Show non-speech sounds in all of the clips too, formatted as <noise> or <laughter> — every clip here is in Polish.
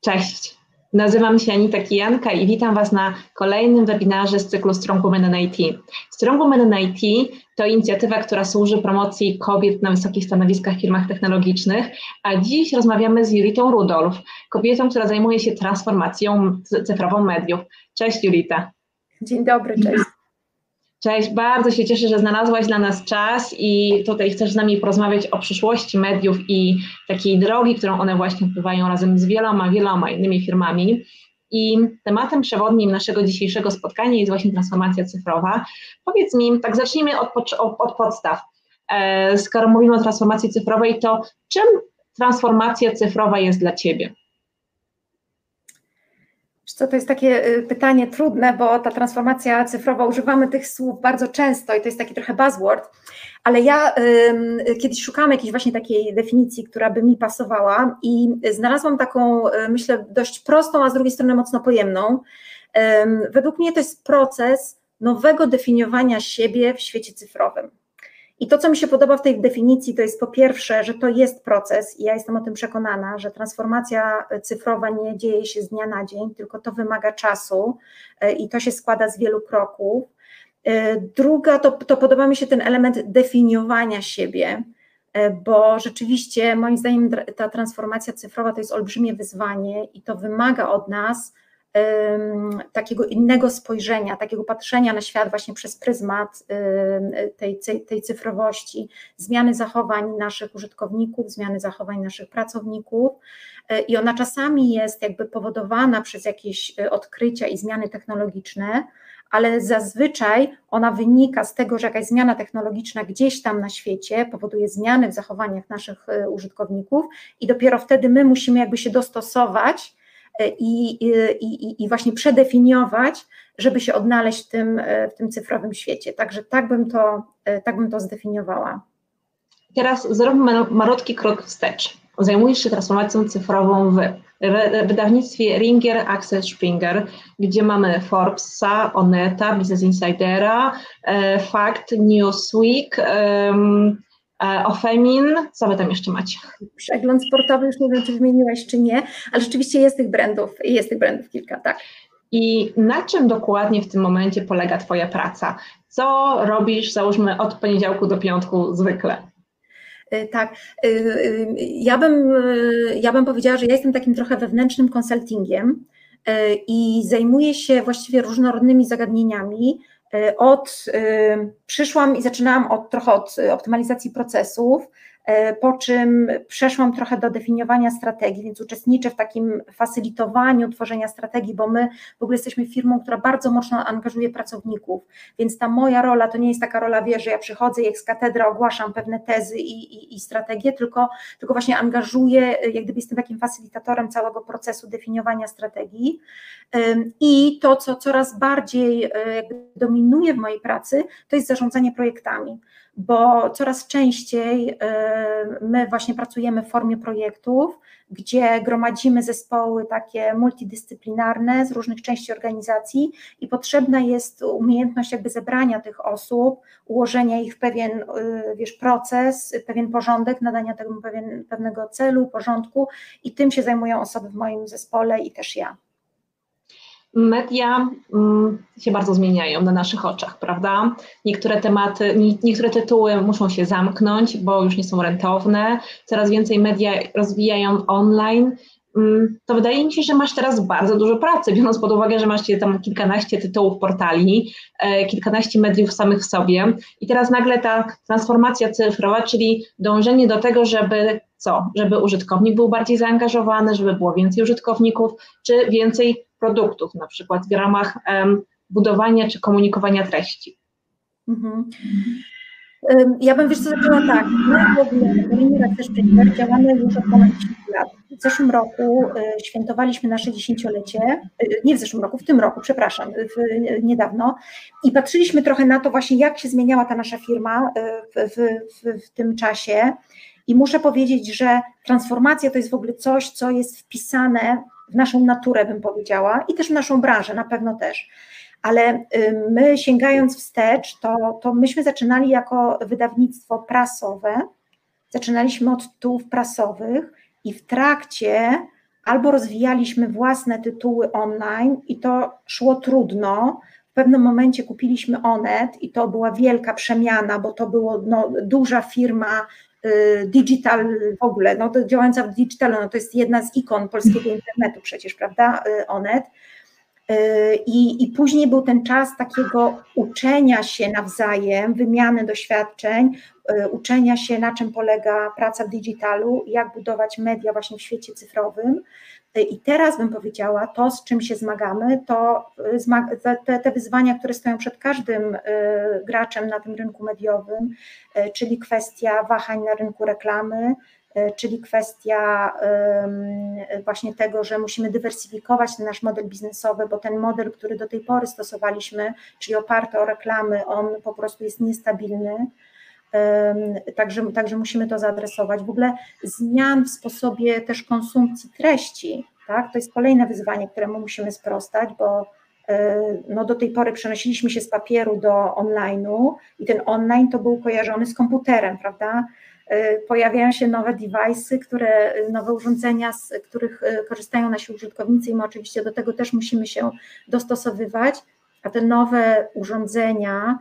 Cześć. Nazywam się Anita Kijanka i witam Was na kolejnym webinarze z cyklu Strong Women in IT. Strong Women in IT to inicjatywa, która służy promocji kobiet na wysokich stanowiskach w firmach technologicznych, a dziś rozmawiamy z Julitą Rudolf, kobietą, która zajmuje się transformacją cyfrową mediów. Cześć Julita. Dzień dobry, cześć. Cześć, bardzo się cieszę, że znalazłaś dla nas czas i tutaj chcesz z nami porozmawiać o przyszłości mediów i takiej drogi, którą one właśnie odbywają razem z wieloma, wieloma innymi firmami. I tematem przewodnim naszego dzisiejszego spotkania jest właśnie transformacja cyfrowa. Powiedz mi, tak zacznijmy od, od podstaw. E, skoro mówimy o transformacji cyfrowej, to czym transformacja cyfrowa jest dla Ciebie? Co to jest takie y, pytanie trudne, bo ta transformacja cyfrowa, używamy tych słów bardzo często i to jest taki trochę buzzword, ale ja kiedyś szukałam jakiejś właśnie takiej definicji, która by mi pasowała i znalazłam taką, y, myślę, dość prostą, a z drugiej strony mocno pojemną. Według mnie to jest proces nowego definiowania siebie w świecie cyfrowym. I to, co mi się podoba w tej definicji, to jest po pierwsze, że to jest proces i ja jestem o tym przekonana, że transformacja cyfrowa nie dzieje się z dnia na dzień, tylko to wymaga czasu e, i to się składa z wielu kroków. E, druga, to, to podoba mi się ten element definiowania siebie, e, bo rzeczywiście moim zdaniem ta transformacja cyfrowa to jest olbrzymie wyzwanie i to wymaga od nas takiego innego spojrzenia, takiego patrzenia na świat właśnie przez pryzmat tej, tej cyfrowości, zmiany zachowań naszych użytkowników, zmiany zachowań naszych pracowników. E, I ona czasami jest jakby powodowana przez jakieś e, odkrycia i zmiany technologiczne, ale zazwyczaj ona wynika z tego, że jakaś zmiana technologiczna gdzieś tam na świecie powoduje zmiany w zachowaniach naszych e, użytkowników, i dopiero wtedy my musimy jakby się dostosować i, i, i właśnie przedefiniować, żeby się odnaleźć w tym, w tym cyfrowym świecie. Także tak bym to, tak bym to zdefiniowała. Teraz zrobimy malutki krok wstecz. Zajmujesz się transformacją cyfrową w wydawnictwie Ringer Access Springer, gdzie mamy Forbesa, Oneta, Business Insidera, e, Fact, Newsweek, E, Ofemin, co wy tam jeszcze macie? Przegląd sportowy, już nie wiem, czy wymieniłaś, czy nie, ale rzeczywiście jest tych brandów, jest tych brandów kilka, tak. I na czym dokładnie w tym momencie polega Twoja praca? Co robisz, załóżmy, od poniedziałku do piątku zwykle? E, tak, e, ja bym, ja bym powiedziała, że ja jestem takim trochę wewnętrznym konsultingiem i zajmuję się właściwie różnorodnymi zagadnieniami, E, od, e, przyszłam i zaczynałam od, trochę od optymalizacji procesów, po czym przeszłam trochę do definiowania strategii, więc uczestniczę w takim facylitowaniu tworzenia strategii, bo my w ogóle jesteśmy firmą, która bardzo mocno angażuje pracowników, więc ta moja rola to nie jest taka rola, wie, że ja przychodzę jak z katedry ogłaszam pewne tezy i, i, i strategie, tylko, tylko właśnie angażuję, jak gdyby jestem takim facylitatorem całego procesu definiowania strategii. I to, co coraz bardziej e, dominuje w mojej pracy, to jest zarządzanie projektami bo coraz częściej y, my właśnie pracujemy w formie projektów, gdzie gromadzimy zespoły takie multidyscyplinarne z różnych części organizacji i potrzebna jest umiejętność jakby zebrania tych osób, ułożenia ich w pewien y, wiesz, proces, pewien porządek, nadania temu pewien, pewnego celu, porządku i tym się zajmują osoby w moim zespole i też ja media mm, się bardzo zmieniają na naszych oczach, prawda? Niektóre tematy, niektóre tytuły muszą się zamknąć, bo już nie są rentowne. Coraz więcej media rozwijają online. Mm, to wydaje mi się, że masz teraz bardzo dużo pracy, biorąc pod uwagę, że masz tam kilkanaście tytułów portali, e, kilkanaście mediów samych w sobie i teraz nagle ta transformacja cyfrowa, czyli dążenie do tego, żeby co? Żeby użytkownik był bardziej zaangażowany, żeby było więcej użytkowników, czy więcej produktów, na przykład w ramach budowania czy komunikowania treści. Mhm. Ja bym wiesz co zaczęła tak. My w ogóle w też działamy już od ponad 10 lat. W zeszłym roku y, świętowaliśmy nasze dziesięciolecie, y, nie w zeszłym roku, w tym roku, przepraszam, w, niedawno i patrzyliśmy trochę na to właśnie, jak się zmieniała ta nasza firma w, w, w tym czasie i muszę powiedzieć, że transformacja to jest w ogóle coś, co jest wpisane w naszą naturę, bym powiedziała, i też w naszą branżę, na pewno też. Ale y, my sięgając wstecz, to, to myśmy zaczynali jako wydawnictwo prasowe, zaczynaliśmy od tytułów prasowych i w trakcie albo rozwijaliśmy własne tytuły online i to szło trudno. W pewnym momencie kupiliśmy Onet i to była wielka przemiana, bo to była no, duża firma digital w ogóle, no, działająca w digitalu, no, to jest jedna z ikon polskiego internetu przecież, prawda, y, Onet. Y, I, I później był ten czas takiego uczenia się nawzajem, wymiany doświadczeń, y, uczenia się, na czym polega praca w digitalu, jak budować media właśnie w świecie cyfrowym. Y, I teraz bym powiedziała, to z czym się zmagamy, to te, te wyzwania, które stoją przed każdym graczem na tym rynku mediowym, czyli kwestia wahań na rynku reklamy, czyli kwestia właśnie tego, że musimy dywersyfikować ten nasz model biznesowy, bo ten model, który do tej pory stosowaliśmy, czyli oparty o reklamy, on po prostu jest niestabilny. Także, także musimy to zaadresować. W ogóle zmian w sposobie też konsumpcji treści, tak? to jest kolejne wyzwanie, któremu musimy sprostać, bo e, no do tej pory przenosiliśmy się z papieru do online'u i ten online to był kojarzony z komputerem, prawda? Y, pojawiają się nowe device'y, które, nowe urządzenia, z których y, korzystają nasi użytkownicy i my oczywiście do tego też musimy się dostosowywać, a te nowe urządzenia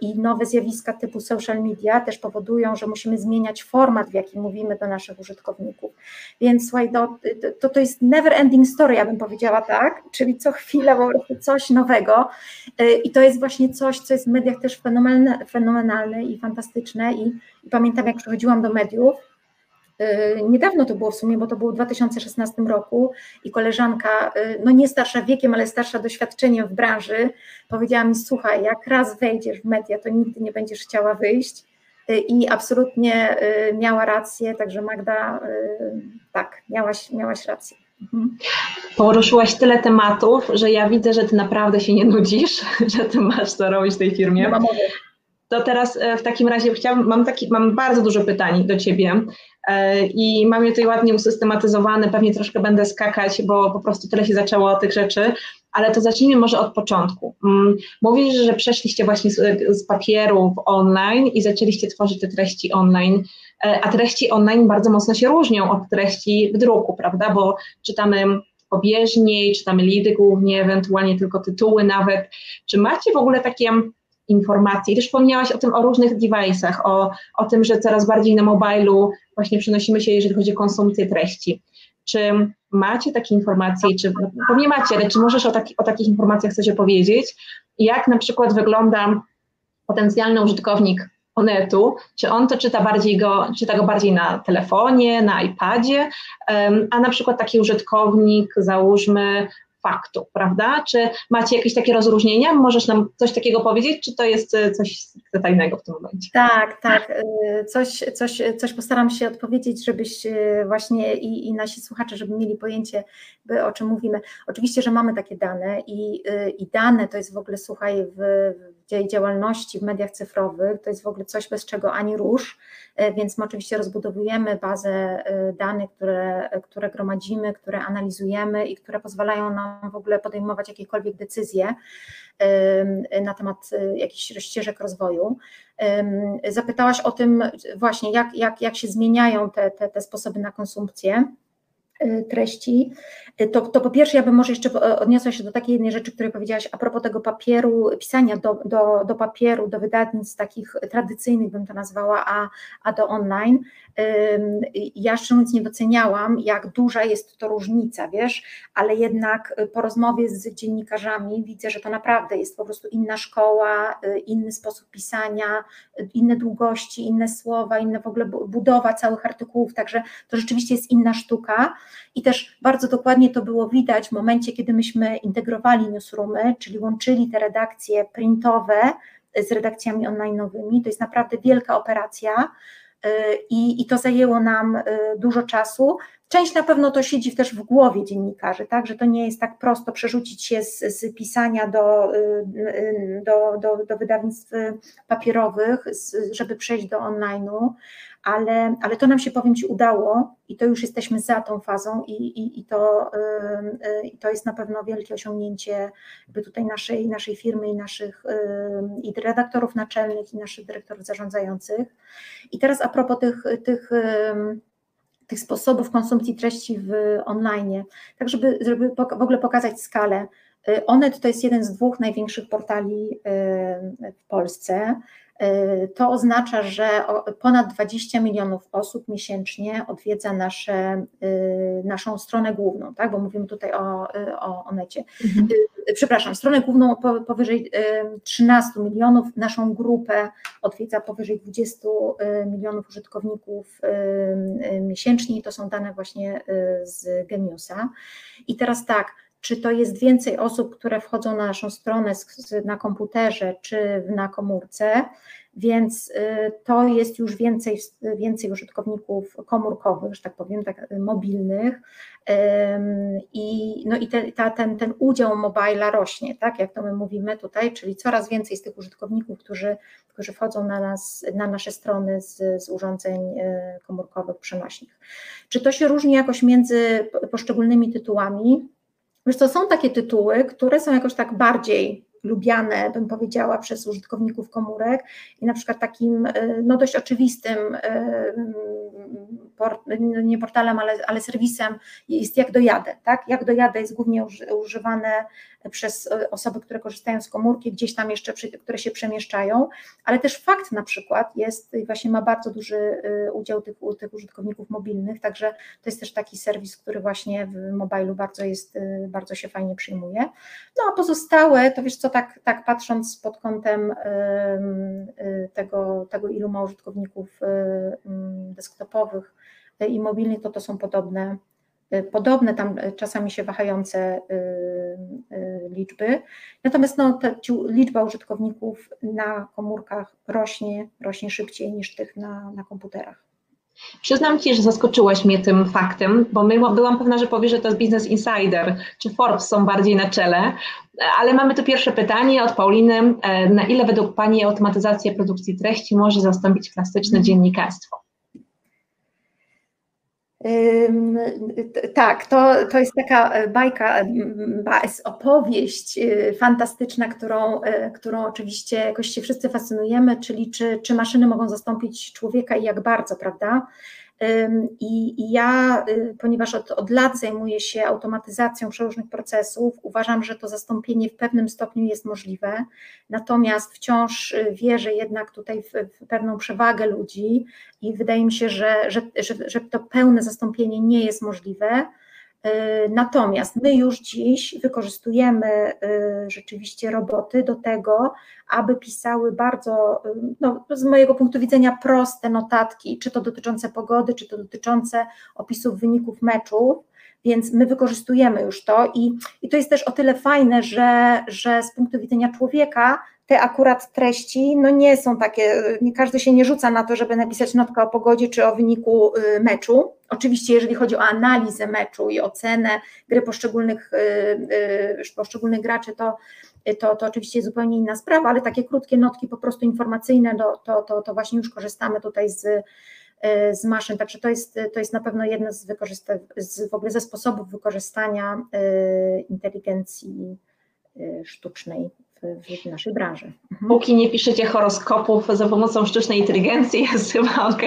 i nowe zjawiska typu social media też powodują, że musimy zmieniać format, w jaki mówimy do naszych użytkowników. Więc słuchaj, no, to, to jest never ending story, ja bym powiedziała tak, czyli co prostu coś nowego i to jest właśnie coś, co jest w mediach też fenomenalne, fenomenalne i fantastyczne i, i pamiętam jak przychodziłam do mediów, niedawno to było w sumie, bo to było w 2016 roku i koleżanka, y, no nie starsza wiekiem, ale starsza doświadczeniem w branży, powiedziała mi: Słuchaj, jak raz wejdziesz w media, to nigdy nie będziesz chciała wyjść. Y, I absolutnie miała rację, także Magda, tak, miałaś, miałaś rację. Mhm. Poruszyłaś tyle tematów, że ja widzę, że ty naprawdę się nie nudzisz, <laughs> że ty masz co robić w tej firmie. To teraz w takim razie chciałam, mam, taki, mam bardzo dużo pytań do ciebie. E, i mam je tutaj ładnie usystematyzowane, pewnie troszkę będę skakać, bo po prostu tyle się zaczęło tych rzeczy, ale to zacznijmy może od początku. Mm, mówisz, że przeszliście właśnie z, z papieru w online i zaczęliście tworzyć te treści online, e, a treści online bardzo mocno się różnią od treści w druku, prawda, bo czytamy pobieżniej, czytamy lidy głównie, ewentualnie tylko tytuły nawet. Czy macie w ogóle takie informacje. I też wspomniałaś o tym, o różnych device'ach, o, o tym, że coraz bardziej na mobilu właśnie przenosimy się, jeżeli chodzi o konsumpcję treści. Czy macie takie informacje, czy no, macie, ale czy możesz o, taki, o takich informacjach coś opowiedzieć? Jak na przykład wygląda potencjalny użytkownik Onetu, czy on to czyta bardziej go, czyta go bardziej na telefonie, na iPadzie, a na przykład taki użytkownik, załóżmy, faktu, prawda? Czy macie jakieś takie rozróżnienia? Możesz nam coś takiego powiedzieć, czy to jest e, coś tajnego w tym momencie? Tak, tak. E, coś, coś, coś postaram się odpowiedzieć, żebyś e, właśnie i, i nasi słuchacze, żeby mieli pojęcie, o czym mówimy. Oczywiście, że mamy takie dane i, i dane to jest w ogóle, słuchaj, w, w działalności w mediach cyfrowych, to jest w ogóle coś, bez czego ani rusz, więc my oczywiście rozbudowujemy bazę danych, które, które gromadzimy, które analizujemy i które pozwalają nam w ogóle podejmować jakiekolwiek decyzje na temat y, jakichś ścieżek rozwoju. Zapytałaś o tym właśnie, jak, jak, jak się zmieniają te, te, te sposoby na konsumpcję. Y, treści, y, to, to po pierwsze ja bym może jeszcze odniosła się do takiej jednej rzeczy, której powiedziałaś a propos tego papieru, pisania do, do, do papieru, do wydawnictw takich tradycyjnych bym to nazwała, a, a do online. Ja szczerze mówiąc nie doceniałam, jak duża jest to różnica, wiesz, ale jednak po rozmowie z dziennikarzami widzę, że to naprawdę jest po prostu inna szkoła, y, inny sposób pisania, inne długości, inne słowa, inne w ogóle budowa całych artykułów, także to rzeczywiście jest inna sztuka i też bardzo dokładnie to było widać w momencie, kiedy myśmy integrowali newsroomy, czyli łączyli te redakcje printowe z redakcjami online'owymi. To jest naprawdę wielka operacja y, i, i to zajęło nam y, dużo czasu. Część na pewno to siedzi też w głowie dziennikarzy, tak, że to nie jest tak prosto przerzucić się z, z pisania do, y, do, do, do wydawnictw papierowych, żeby przejść do online'u, ale, ale to nam się, powiem Ci, udało i to już jesteśmy za tą fazą i, i, i, to, i to jest na pewno wielkie osiągnięcie jakby tutaj naszej, naszej firmy i naszych i redaktorów naczelnych i naszych dyrektorów zarządzających. I teraz a propos tych, tych, tych sposobów konsumpcji treści w online, tak żeby, żeby w ogóle pokazać skalę. Onet to jest jeden z dwóch największych portali w Polsce. Y, to oznacza, że ponad 20 milionów osób miesięcznie odwiedza nasze, y, naszą stronę główną, tak? bo mówimy tutaj o, y, o, o necie. Mhm. Przepraszam, stronę główną powyżej 13 milionów, naszą grupę odwiedza powyżej 20 milionów użytkowników miesięcznie i to są dane właśnie z Geniusa. I teraz tak, czy to jest więcej osób, które wchodzą na naszą stronę na komputerze czy na komórce, więc y, to jest już więcej, więcej użytkowników komórkowych, że tak powiem, tak, mobilnych i, no i te, ta, ten, ten udział mobila rośnie, tak, jak to my mówimy tutaj, czyli coraz więcej z tych użytkowników, którzy, którzy wchodzą na, nas, na nasze strony z, z urządzeń y, komórkowych przenośnych. Czy to się różni jakoś między poszczególnymi tytułami? Wiesz co, są takie tytuły, które są jakoś tak bardziej lubiane, bym powiedziała, przez użytkowników komórek i na przykład takim e, no dość oczywistym e, port, no nie portalem, ale, ale serwisem jest Jak dojadę, tak? Jak dojadę jest głównie używane przez e, osoby, które korzystają z komórki, gdzieś tam jeszcze, które się przemieszczają, ale też fakt na przykład jest, właśnie ma bardzo duży udział tych, tych użytkowników mobilnych, także to jest też taki serwis, który właśnie w mobilu bardzo jest, bardzo się fajnie przyjmuje. No a pozostałe, to wiesz co, tak, tak patrząc pod kątem tego, tego ilu ma użytkowników desktopowych i mobilnych, to to są podobne, y, podobne tam czasami się wahające liczby. Natomiast no, ta liczba użytkowników na komórkach rośnie, rośnie szybciej niż tych na, na komputerach. Przyznam Ci, że zaskoczyłaś mnie tym faktem, bo my, byłam pewna, że powiesz, że to jest Business Insider, czy Forbes są bardziej na czele, ale mamy tu pierwsze pytanie od Pauliny. E, na ile według Pani automatyzacja produkcji treści może zastąpić klasyczne mhm. dziennikarstwo? Tak, to, to jest taka e, bajka, opowieść e, fantastyczna, którą, którą oczywiście jakoś się wszyscy fascynujemy, czyli czy, czy maszyny mogą zastąpić człowieka i jak bardzo, prawda? I, ja, y, ponieważ od, od lat zajmuję się automatyzacją przeróżnych procesów, uważam, że to zastąpienie w pewnym stopniu jest możliwe, natomiast wciąż y, wierzę jednak tutaj w, w pewną przewagę ludzi i wydaje mi się, że, że, że, że to pełne zastąpienie nie jest możliwe. Y, natomiast my już dziś wykorzystujemy y, rzeczywiście roboty do tego, aby pisały bardzo, y, no, z mojego punktu widzenia, proste notatki, czy to dotyczące pogody, czy to dotyczące opisów wyników meczów. Więc my wykorzystujemy już to i, i to jest też o tyle fajne, że, że z punktu widzenia człowieka te akurat treści no nie są takie, nie każdy się nie rzuca na to, żeby napisać notkę o pogodzie czy o wyniku y, meczu. Oczywiście, jeżeli chodzi o analizę meczu i ocenę gry poszczególnych, y, y, poszczególnych graczy, to, to, to oczywiście zupełnie inna sprawa, ale takie krótkie notki po prostu informacyjne, to, to, to, to właśnie już korzystamy tutaj z, z maszyn, także to jest, to jest na pewno jedno z, z w ogóle ze sposobów wykorzystania inteligencji sztucznej w naszej branży. Mhm. Póki nie piszecie horoskopów za pomocą sztucznej inteligencji, <laughs> jest chyba ok.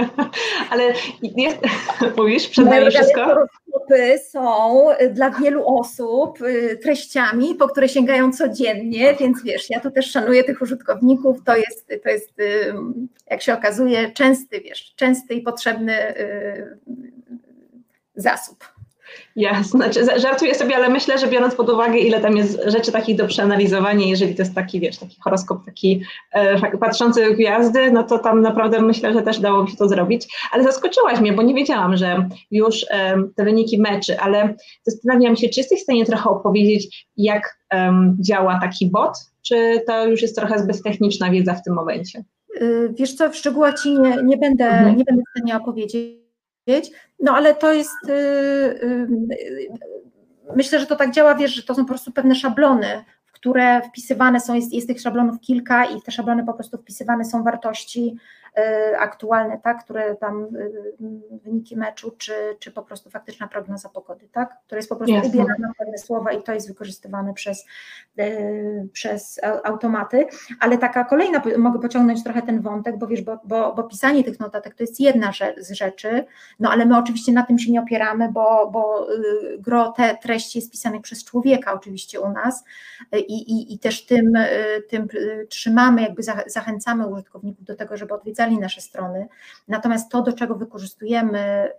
<laughs> Ale jest, <laughs> mówisz przed nami wszystko? Horoskopy są dla wielu osób y, treściami, po które sięgają codziennie, więc wiesz, ja tu też szanuję tych użytkowników, to jest, to jest jak się okazuje, częsty, wiesz, częsty i potrzebny y, zasób. Jasne, znaczy żartuję sobie, ale myślę, że biorąc pod uwagę, ile tam jest rzeczy takich do przeanalizowania, jeżeli to jest taki, wiesz, taki horoskop, taki e, patrzący gwiazdy, no to tam naprawdę myślę, że też dałoby się to zrobić. Ale zaskoczyłaś mnie, bo nie wiedziałam, że już e, te wyniki meczy, ale zastanawiam się, czy jesteś w stanie trochę opowiedzieć, jak e, działa taki bot, czy to już jest trochę zbyt techniczna wiedza w tym momencie? Y, wiesz co, w szczegółach Ci nie, nie, będę, mhm. nie będę w stanie opowiedzieć no ale to jest, y, y, myślę, że to tak działa, wiesz, że to są po prostu pewne szablony, w które wpisywane są, jest, jest tych szablonów kilka i w te szablony po prostu wpisywane są wartości aktualne, tak, które tam wyniki meczu, czy, czy po prostu faktyczna prognoza pogody, tak, które jest po prostu ubierane pewne słowa i to jest wykorzystywane przez, przez automaty, ale taka kolejna, mogę pociągnąć trochę ten wątek, bo wiesz, bo, bo, bo pisanie tych notatek to jest jedna z rzeczy, no ale my oczywiście na tym się nie opieramy, bo, bo y, gro te treści jest pisanych przez człowieka oczywiście u nas i, i, i też tym, y, tym y, trzymamy, jakby zachęcamy użytkowników do tego, żeby odwiedzali nasze strony, natomiast to, do czego wykorzystujemy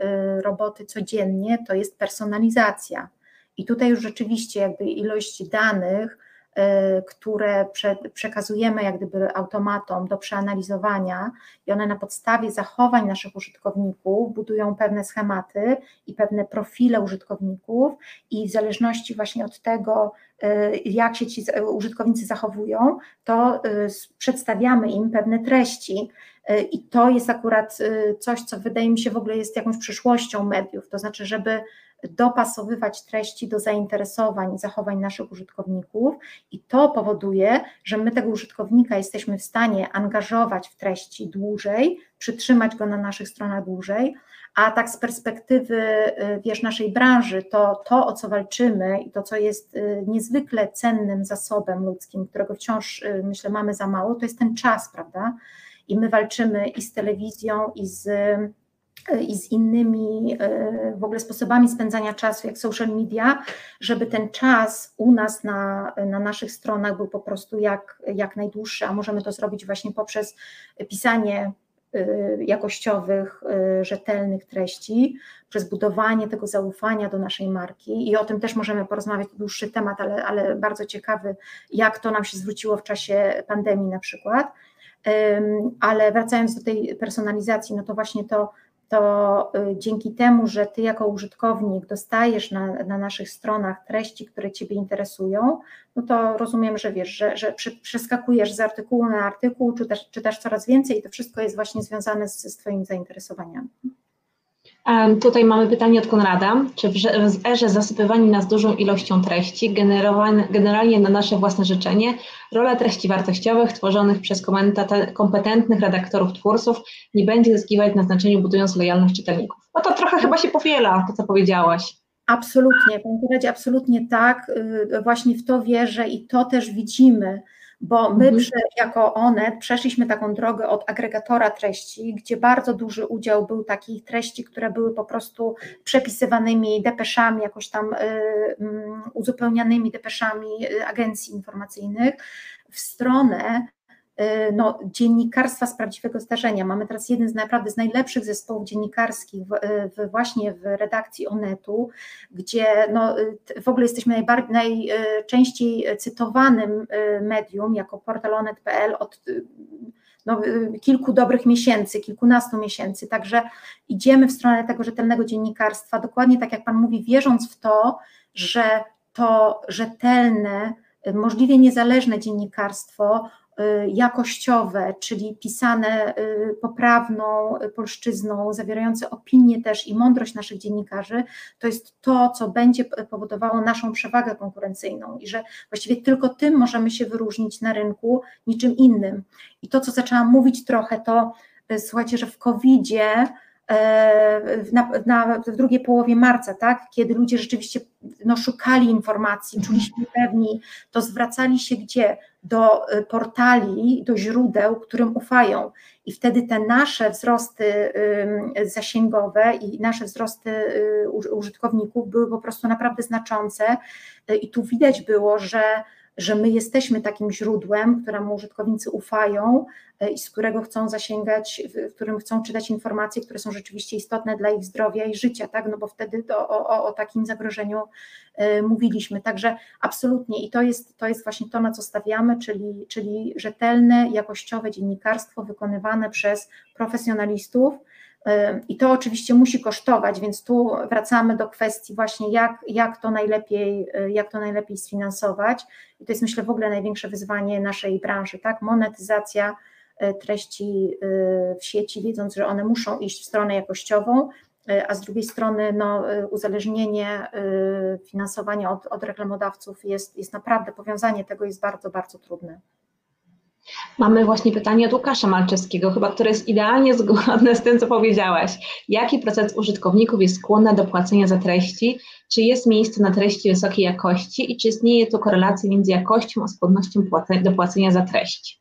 roboty codziennie, to jest personalizacja i tutaj już rzeczywiście jakby ilość danych, Y, które przekazujemy jak gdyby automatom do przeanalizowania i one na podstawie zachowań naszych użytkowników budują pewne schematy i pewne profile użytkowników i w zależności właśnie od tego, y, jak się ci użytkownicy zachowują, to y, przedstawiamy im pewne treści. I to jest akurat coś, co wydaje mi się w ogóle jest jakąś przyszłością mediów, to znaczy, żeby dopasowywać treści do zainteresowań i zachowań naszych użytkowników, i to powoduje, że my tego użytkownika jesteśmy w stanie angażować w treści dłużej, przytrzymać go na naszych stronach dłużej. A tak z perspektywy y, wiesz, naszej branży, to to, o co walczymy i to, co jest niezwykle cennym zasobem ludzkim, którego wciąż myślę mamy za mało, to jest ten czas, prawda? I my walczymy i z telewizją, i z i z innymi e, w ogóle sposobami spędzania czasu, jak social media, żeby ten czas u nas na, na naszych stronach był po prostu jak, jak najdłuższy, a możemy to zrobić właśnie poprzez pisanie e, jakościowych, e, rzetelnych treści, przez budowanie tego zaufania do naszej marki i o tym też możemy porozmawiać, dłuższy temat, ale, ale bardzo ciekawy, jak to nam się zwróciło w czasie pandemii na przykład. Ale wracając do tej personalizacji, no to właśnie to to y, dzięki temu, że Ty jako użytkownik dostajesz na, na naszych stronach treści, które Ciebie interesują, no to rozumiem, że wiesz, że, że przeskakujesz z artykułu na artykuł, czytasz, czytasz coraz więcej i to wszystko jest właśnie związane z, z Twoimi zainteresowaniami. Tutaj mamy pytanie od Konrada. Czy w erze zasypywani nas dużą ilością treści, generalnie na nasze własne życzenie, rola treści wartościowych tworzonych przez kompetentnych redaktorów, twórców nie będzie zyskiwać na znaczeniu, budując lojalność czytelników? No to trochę chyba się powiela, to co powiedziałaś. Absolutnie, Panie absolutnie tak. Y, właśnie w to wierzę i to też widzimy bo my mhm. jako Onet przeszliśmy taką drogę od agregatora treści, gdzie bardzo duży udział był takich treści, które były po prostu przepisywanymi depeszami, jakoś tam y, mm, uzupełnianymi depeszami y, agencji informacyjnych, w stronę no, dziennikarstwa z prawdziwego zdarzenia. Mamy teraz jeden z naprawdę z najlepszych zespołów dziennikarskich w, y, w właśnie w redakcji Onetu, gdzie no, y, w ogóle jesteśmy najczęściej cytowanym medium jako portal onet.pl od no, kilku dobrych miesięcy, kilkunastu miesięcy. Także idziemy w stronę tego rzetelnego dziennikarstwa, dokładnie tak jak Pan mówi, wierząc w to, że to rzetelne, możliwie niezależne dziennikarstwo Y, jakościowe, czyli pisane y, poprawną polszczyzną, zawierające opinie też i mądrość naszych dziennikarzy, to jest to, co będzie powodowało naszą przewagę konkurencyjną i że właściwie tylko tym możemy się wyróżnić na rynku, niczym innym. I to, co zaczęłam mówić trochę, to y, słuchajcie, że w COVID-zie na, na, w drugiej połowie marca, tak, kiedy ludzie rzeczywiście no, szukali informacji, czuli pewni, to zwracali się gdzie? Do y, portali, do źródeł, którym ufają. I wtedy te nasze wzrosty zasięgowe i nasze wzrosty y, użytkowników były po prostu naprawdę znaczące. Y, I tu widać było, że że my jesteśmy takim źródłem, któremu użytkownicy ufają e, i z którego chcą zasięgać, w którym chcą czytać informacje, które są rzeczywiście istotne dla ich zdrowia i życia, tak? No bo wtedy to, o, o takim zagrożeniu y, mówiliśmy. Także absolutnie i to jest, to jest właśnie to, na co stawiamy, czyli, czyli rzetelne, jakościowe dziennikarstwo wykonywane przez profesjonalistów, i to oczywiście musi kosztować, więc tu wracamy do kwestii właśnie jak, jak, to najlepiej, y, jak to najlepiej sfinansować. I to jest myślę w ogóle największe wyzwanie naszej branży, tak? Monetyzacja y, treści y, w sieci, wiedząc, że one muszą iść w stronę jakościową, a z drugiej strony no, uzależnienie finansowania od, od reklamodawców jest, jest naprawdę, powiązanie tego jest bardzo, bardzo trudne. Mamy właśnie pytanie od Łukasza Malczewskiego, chyba które jest idealnie zgodne z tym, co powiedziałaś. Jaki procent użytkowników jest skłonny do płacenia za treści? Czy jest miejsce na treści wysokiej jakości i czy istnieje tu korelacja między jakością a skłonnością do płacenia za treści?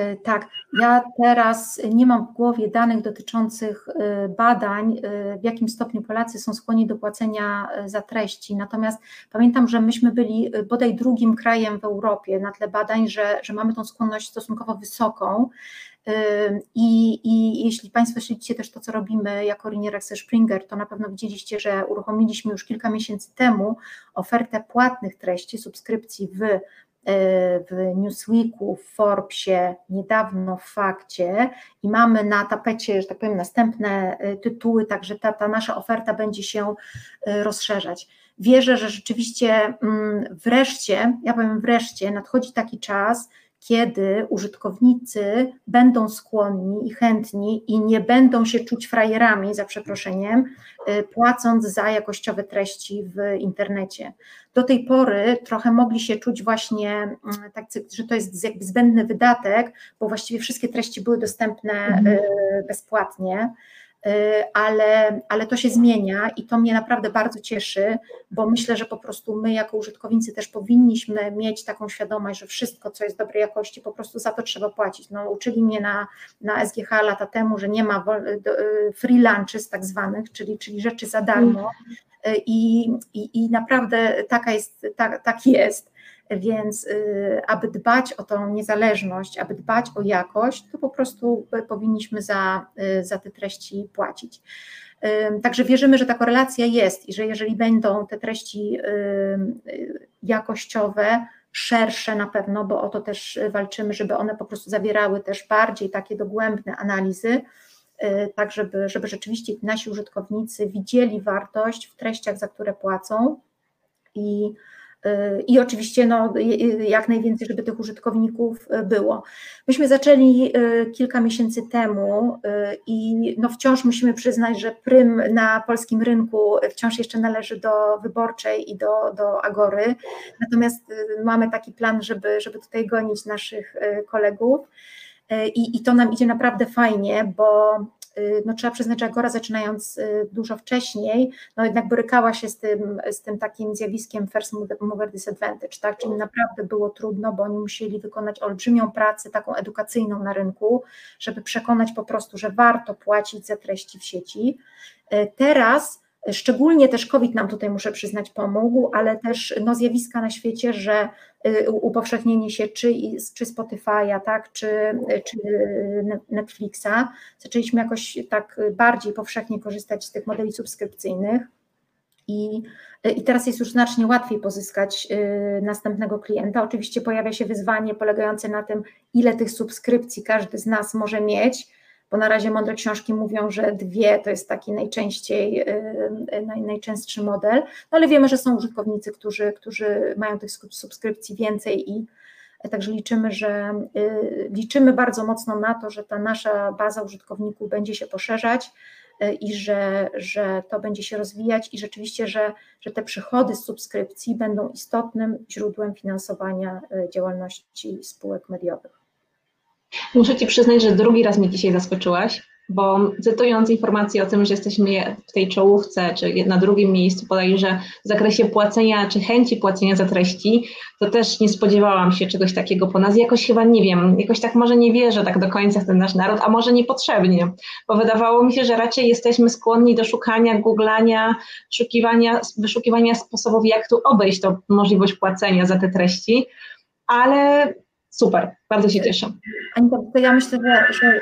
E, tak, ja teraz nie mam w głowie danych dotyczących e, badań, e, w jakim stopniu Polacy są skłonni do płacenia za treści. Natomiast pamiętam, że myśmy byli bodaj drugim krajem w Europie na tle badań, że, że mamy tą skłonność stosunkowo wysoką. I, I, jeśli Państwo śledzicie też to, co robimy jako Linier Access Springer, to na pewno widzieliście, że uruchomiliśmy już kilka miesięcy temu ofertę płatnych treści, subskrypcji w w Newsweeku, w Forbesie, niedawno w Fakcie i mamy na tapecie, że tak powiem, następne e, tytuły, także ta, ta nasza oferta będzie się e, rozszerzać. Wierzę, że rzeczywiście mm, wreszcie, ja powiem wreszcie, nadchodzi taki czas, kiedy użytkownicy będą skłonni i chętni i nie będą się czuć frajerami, za przeproszeniem, y, płacąc za jakościowe treści w internecie. Do tej pory trochę mogli się czuć właśnie tak, że to jest jakby zbędny wydatek, bo właściwie wszystkie treści były dostępne mhm. Y, bezpłatnie. Y, ale, ale to się zmienia i to mnie naprawdę bardzo cieszy, bo myślę, że po prostu my jako użytkownicy też powinniśmy mieć taką świadomość, że wszystko, co jest dobrej jakości, po prostu za to trzeba płacić. No, uczyli mnie na, na SGH lata temu, że nie ma y, free lunches tak zwanych, czyli, czyli rzeczy za darmo. Y, i, i, i naprawdę taka jest, tak, tak jest więc y, aby dbać o tą niezależność, aby dbać o jakość, to po prostu powinniśmy za, y, za te treści płacić. Także wierzymy, że ta korelacja jest i że jeżeli będą te treści y, jakościowe, szersze na pewno, bo o to też walczymy, żeby one po prostu zawierały też bardziej takie dogłębne analizy, tak żeby, żeby rzeczywiście nasi użytkownicy widzieli wartość w treściach, za które płacą i i oczywiście no, jak najwięcej, żeby tych użytkowników e, było. Myśmy zaczęli e, kilka miesięcy temu e, i no wciąż musimy przyznać, że prym na polskim rynku wciąż jeszcze należy do wyborczej i do, do Agory, natomiast mamy taki plan, żeby, żeby tutaj gonić naszych kolegów. I, I to nam idzie naprawdę fajnie, bo Y, no trzeba przyznać, że Agora zaczynając y, dużo wcześniej, no jednak borykała się z tym, z tym takim zjawiskiem first mover disadvantage, tak, czyli naprawdę było trudno, bo oni musieli wykonać olbrzymią pracę taką edukacyjną na rynku, żeby przekonać po prostu, że warto płacić za treści w sieci. Y, teraz Szczególnie też COVID nam tutaj, muszę przyznać, pomógł, ale też no, zjawiska na świecie, że y, upowszechnienie się czy, czy Spotify'a, tak, czy, czy Netflixa, zaczęliśmy jakoś tak bardziej powszechnie korzystać z tych modeli subskrypcyjnych. I, I teraz jest już znacznie łatwiej pozyskać y, następnego klienta. Oczywiście pojawia się wyzwanie polegające na tym, ile tych subskrypcji każdy z nas może mieć bo na razie mądre książki mówią, że dwie to jest taki najczęściej, y, y, naj, najczęstszy model, no ale wiemy, że są użytkownicy, którzy, którzy mają tych subskrypcji więcej i Także liczymy, że y, liczymy bardzo mocno na to, że ta nasza baza użytkowników będzie się poszerzać i że, że to będzie się rozwijać i rzeczywiście, że, że te przychody z subskrypcji będą istotnym źródłem finansowania działalności spółek mediowych. Muszę Ci przyznać, że drugi raz mnie dzisiaj zaskoczyłaś, bo cytując informację o tym, że jesteśmy w tej czołówce, czy na drugim miejscu podaje, że w zakresie płacenia, czy chęci płacenia za treści, to też nie spodziewałam się czegoś takiego po nas. Jakoś chyba nie wiem, jakoś tak może nie wierzę tak do końca w ten nasz naród, a może niepotrzebnie, bo wydawało mi się, że raczej jesteśmy skłonni do szukania, googlania, wyszukiwania, wyszukiwania sposobów, jak tu obejść tą możliwość płacenia za te treści, ale Super, bardzo się cieszę. Anita, ja myślę, że, że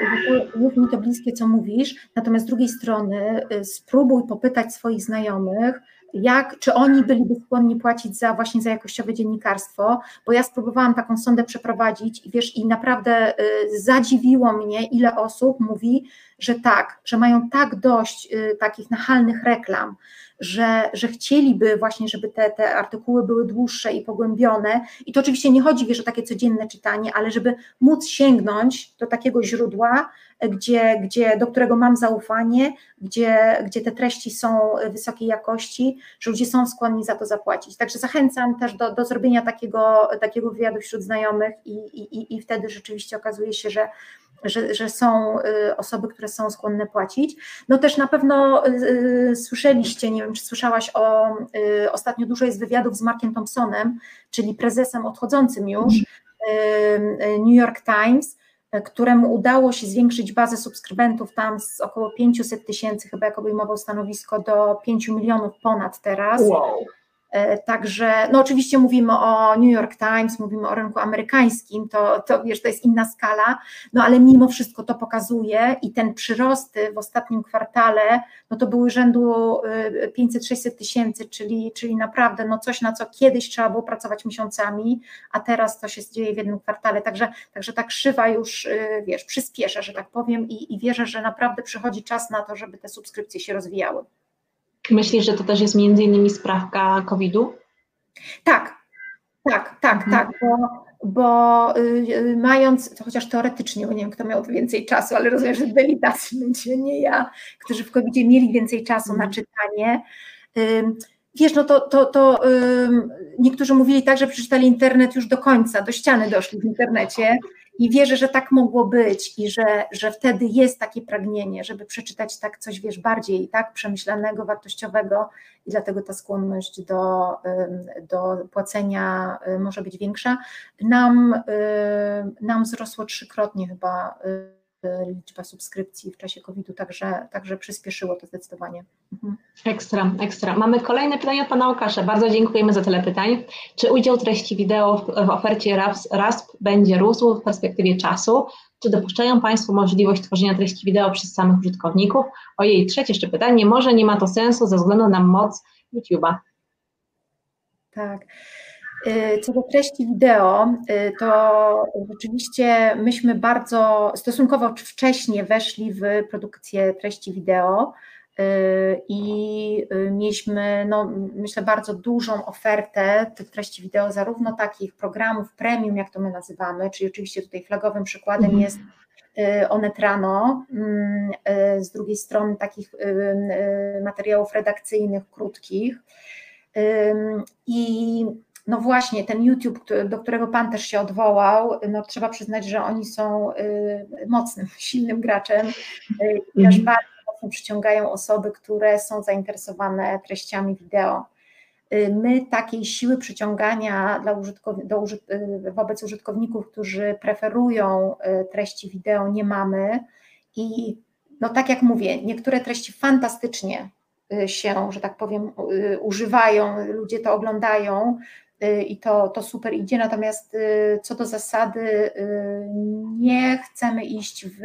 jest mi to bliskie, co mówisz, natomiast z drugiej strony y, spróbuj popytać swoich znajomych, jak, czy oni byliby skłonni płacić za właśnie za jakościowe dziennikarstwo, bo ja spróbowałam taką sondę przeprowadzić i wiesz, i naprawdę y, zadziwiło mnie, ile osób mówi, że tak, że mają tak dość y, takich nachalnych reklam, że, że chcieliby właśnie, żeby te, te artykuły były dłuższe i pogłębione. I to oczywiście nie chodzi, wiesz, o takie codzienne czytanie, ale żeby móc sięgnąć do takiego źródła, gdzie, gdzie, do którego mam zaufanie, gdzie, gdzie te treści są wysokiej jakości, że ludzie są skłonni za to zapłacić. Także zachęcam też do, do zrobienia takiego, takiego wywiadu wśród znajomych i, i, i wtedy rzeczywiście okazuje się, że że, że są y, osoby, które są skłonne płacić. No też na pewno y, słyszeliście, nie wiem, czy słyszałaś o, y, ostatnio dużo jest wywiadów z Markiem Thompsonem, czyli prezesem odchodzącym już New York Times, któremu udało się zwiększyć bazę subskrybentów tam z około 500 tysięcy, chyba jak obejmował stanowisko, do 5 milionów ponad teraz. Wow. E, także, no oczywiście mówimy o New York Times, mówimy o rynku amerykańskim, to, to wiesz, to jest inna skala, no ale mimo wszystko to pokazuje i ten przyrosty w ostatnim kwartale, no to były rzędu 500-600 e, tysięcy, czyli, czyli naprawdę no coś, na co kiedyś trzeba było pracować miesiącami, a teraz to się dzieje w jednym kwartale, także, także ta krzywa już, e, wiesz, przyspiesza, że tak powiem i, i wierzę, że naprawdę przychodzi czas na to, żeby te subskrypcje się rozwijały. Myślisz, że to też jest między innymi sprawka COVID-u? Tak, tak, tak, mhm. tak, bo, bo y, mając, chociaż teoretycznie, bo nie wiem, kto miał więcej czasu, ale rozumiem, że byli tacy ludzie, nie ja, którzy w covid mieli więcej czasu mhm. na czytanie. Y, wiesz, no to, to, to y, niektórzy mówili tak, że przeczytali internet już do końca, do ściany doszli w internecie i wierzę, że tak mogło być i że, że wtedy jest takie pragnienie, żeby przeczytać tak coś, wiesz, bardziej tak przemyślanego, wartościowego i dlatego ta skłonność do, do płacenia y, może być większa. Nam, y, nam wzrosło trzykrotnie chyba y, liczba subskrypcji w czasie COVID-u, także, także przyspieszyło to zdecydowanie. Mhm. Ekstra, ekstra. Mamy kolejne pytanie od Pana Łukasza. Bardzo dziękujemy za tyle pytań. Czy udział treści wideo w, w ofercie RASP, RASP będzie rósł w perspektywie czasu? Czy dopuszczają Państwo możliwość tworzenia treści wideo przez samych użytkowników? Ojej, trzecie jeszcze pytanie. Może nie ma to sensu ze względu na moc YouTube'a? Tak. Y, co do treści wideo, y, to rzeczywiście myśmy bardzo stosunkowo wcześnie weszli w produkcję treści wideo y, i mieliśmy, no, myślę, bardzo dużą ofertę tych treści wideo, zarówno takich programów premium, jak to my nazywamy, czyli oczywiście tutaj flagowym przykładem mhm. jest Onetrano, mm, z drugiej strony takich materiałów redakcyjnych, krótkich. I no właśnie, ten YouTube, do którego Pan też się odwołał, no trzeba przyznać, że oni są y, mocnym, <laughs> silnym graczem y, i też mhm. bardzo mocno przyciągają osoby, które są zainteresowane treściami wideo. Y, my takiej siły przyciągania dla użytkow- do użyt- wobec użytkowników, którzy preferują treści wideo, nie mamy. I no tak jak mówię, niektóre treści fantastycznie się, że tak powiem, używają, ludzie to oglądają, i to, to super idzie, natomiast y, co do zasady y, nie chcemy iść w,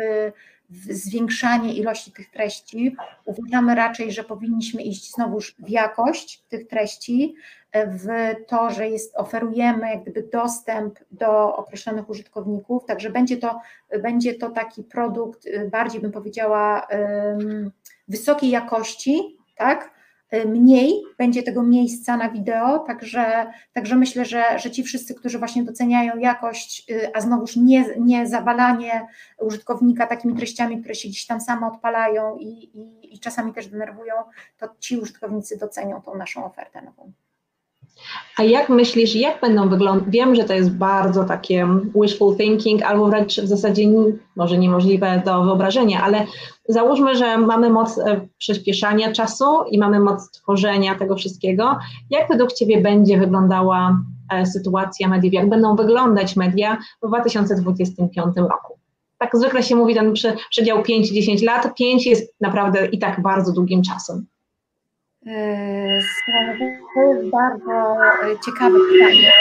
w zwiększanie ilości tych treści. Uważamy raczej, że powinniśmy iść znowuż w jakość tych treści, w to, że jest, oferujemy jak gdyby dostęp do określonych użytkowników, także będzie to, będzie to taki produkt bardziej bym powiedziała wysokiej jakości, tak? Y, mniej, będzie tego miejsca na wideo, także, także myślę, że, że ci wszyscy, którzy właśnie doceniają jakość, y, a znowuż nie, nie zawalanie użytkownika takimi treściami, które się gdzieś tam same odpalają i, i, i czasami też denerwują, to ci użytkownicy docenią tą naszą ofertę nową. A jak myślisz, jak będą wyglądać? Wiem, że to jest bardzo takie wishful thinking, albo wręcz w zasadzie może niemożliwe do wyobrażenia, ale załóżmy, że mamy moc e, przyspieszania czasu i mamy moc tworzenia tego wszystkiego. Jak według Ciebie będzie wyglądała e, sytuacja mediów? Jak będą wyglądać media w 2025 roku? Tak zwykle się mówi ten przedział 5-10 lat. 5 jest naprawdę i tak bardzo długim czasem. To jest bardzo ciekawe pytanie.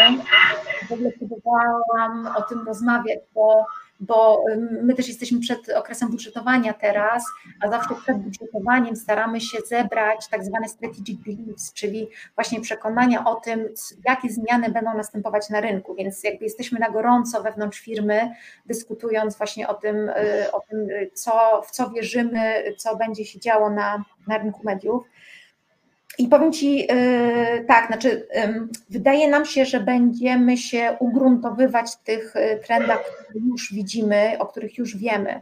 W ogóle próbowałam o tym rozmawiać, bo, bo my też jesteśmy przed okresem budżetowania teraz, a zawsze przed budżetowaniem staramy się zebrać tak zwane strategic beliefs, czyli właśnie przekonania o tym, jakie zmiany będą następować na rynku, więc jakby jesteśmy na gorąco wewnątrz firmy, dyskutując właśnie o tym, o tym co, w co wierzymy, co będzie się działo na, na rynku mediów. I powiem Ci tak, znaczy wydaje nam się, że będziemy się ugruntowywać w tych trendach, które już widzimy, o których już wiemy.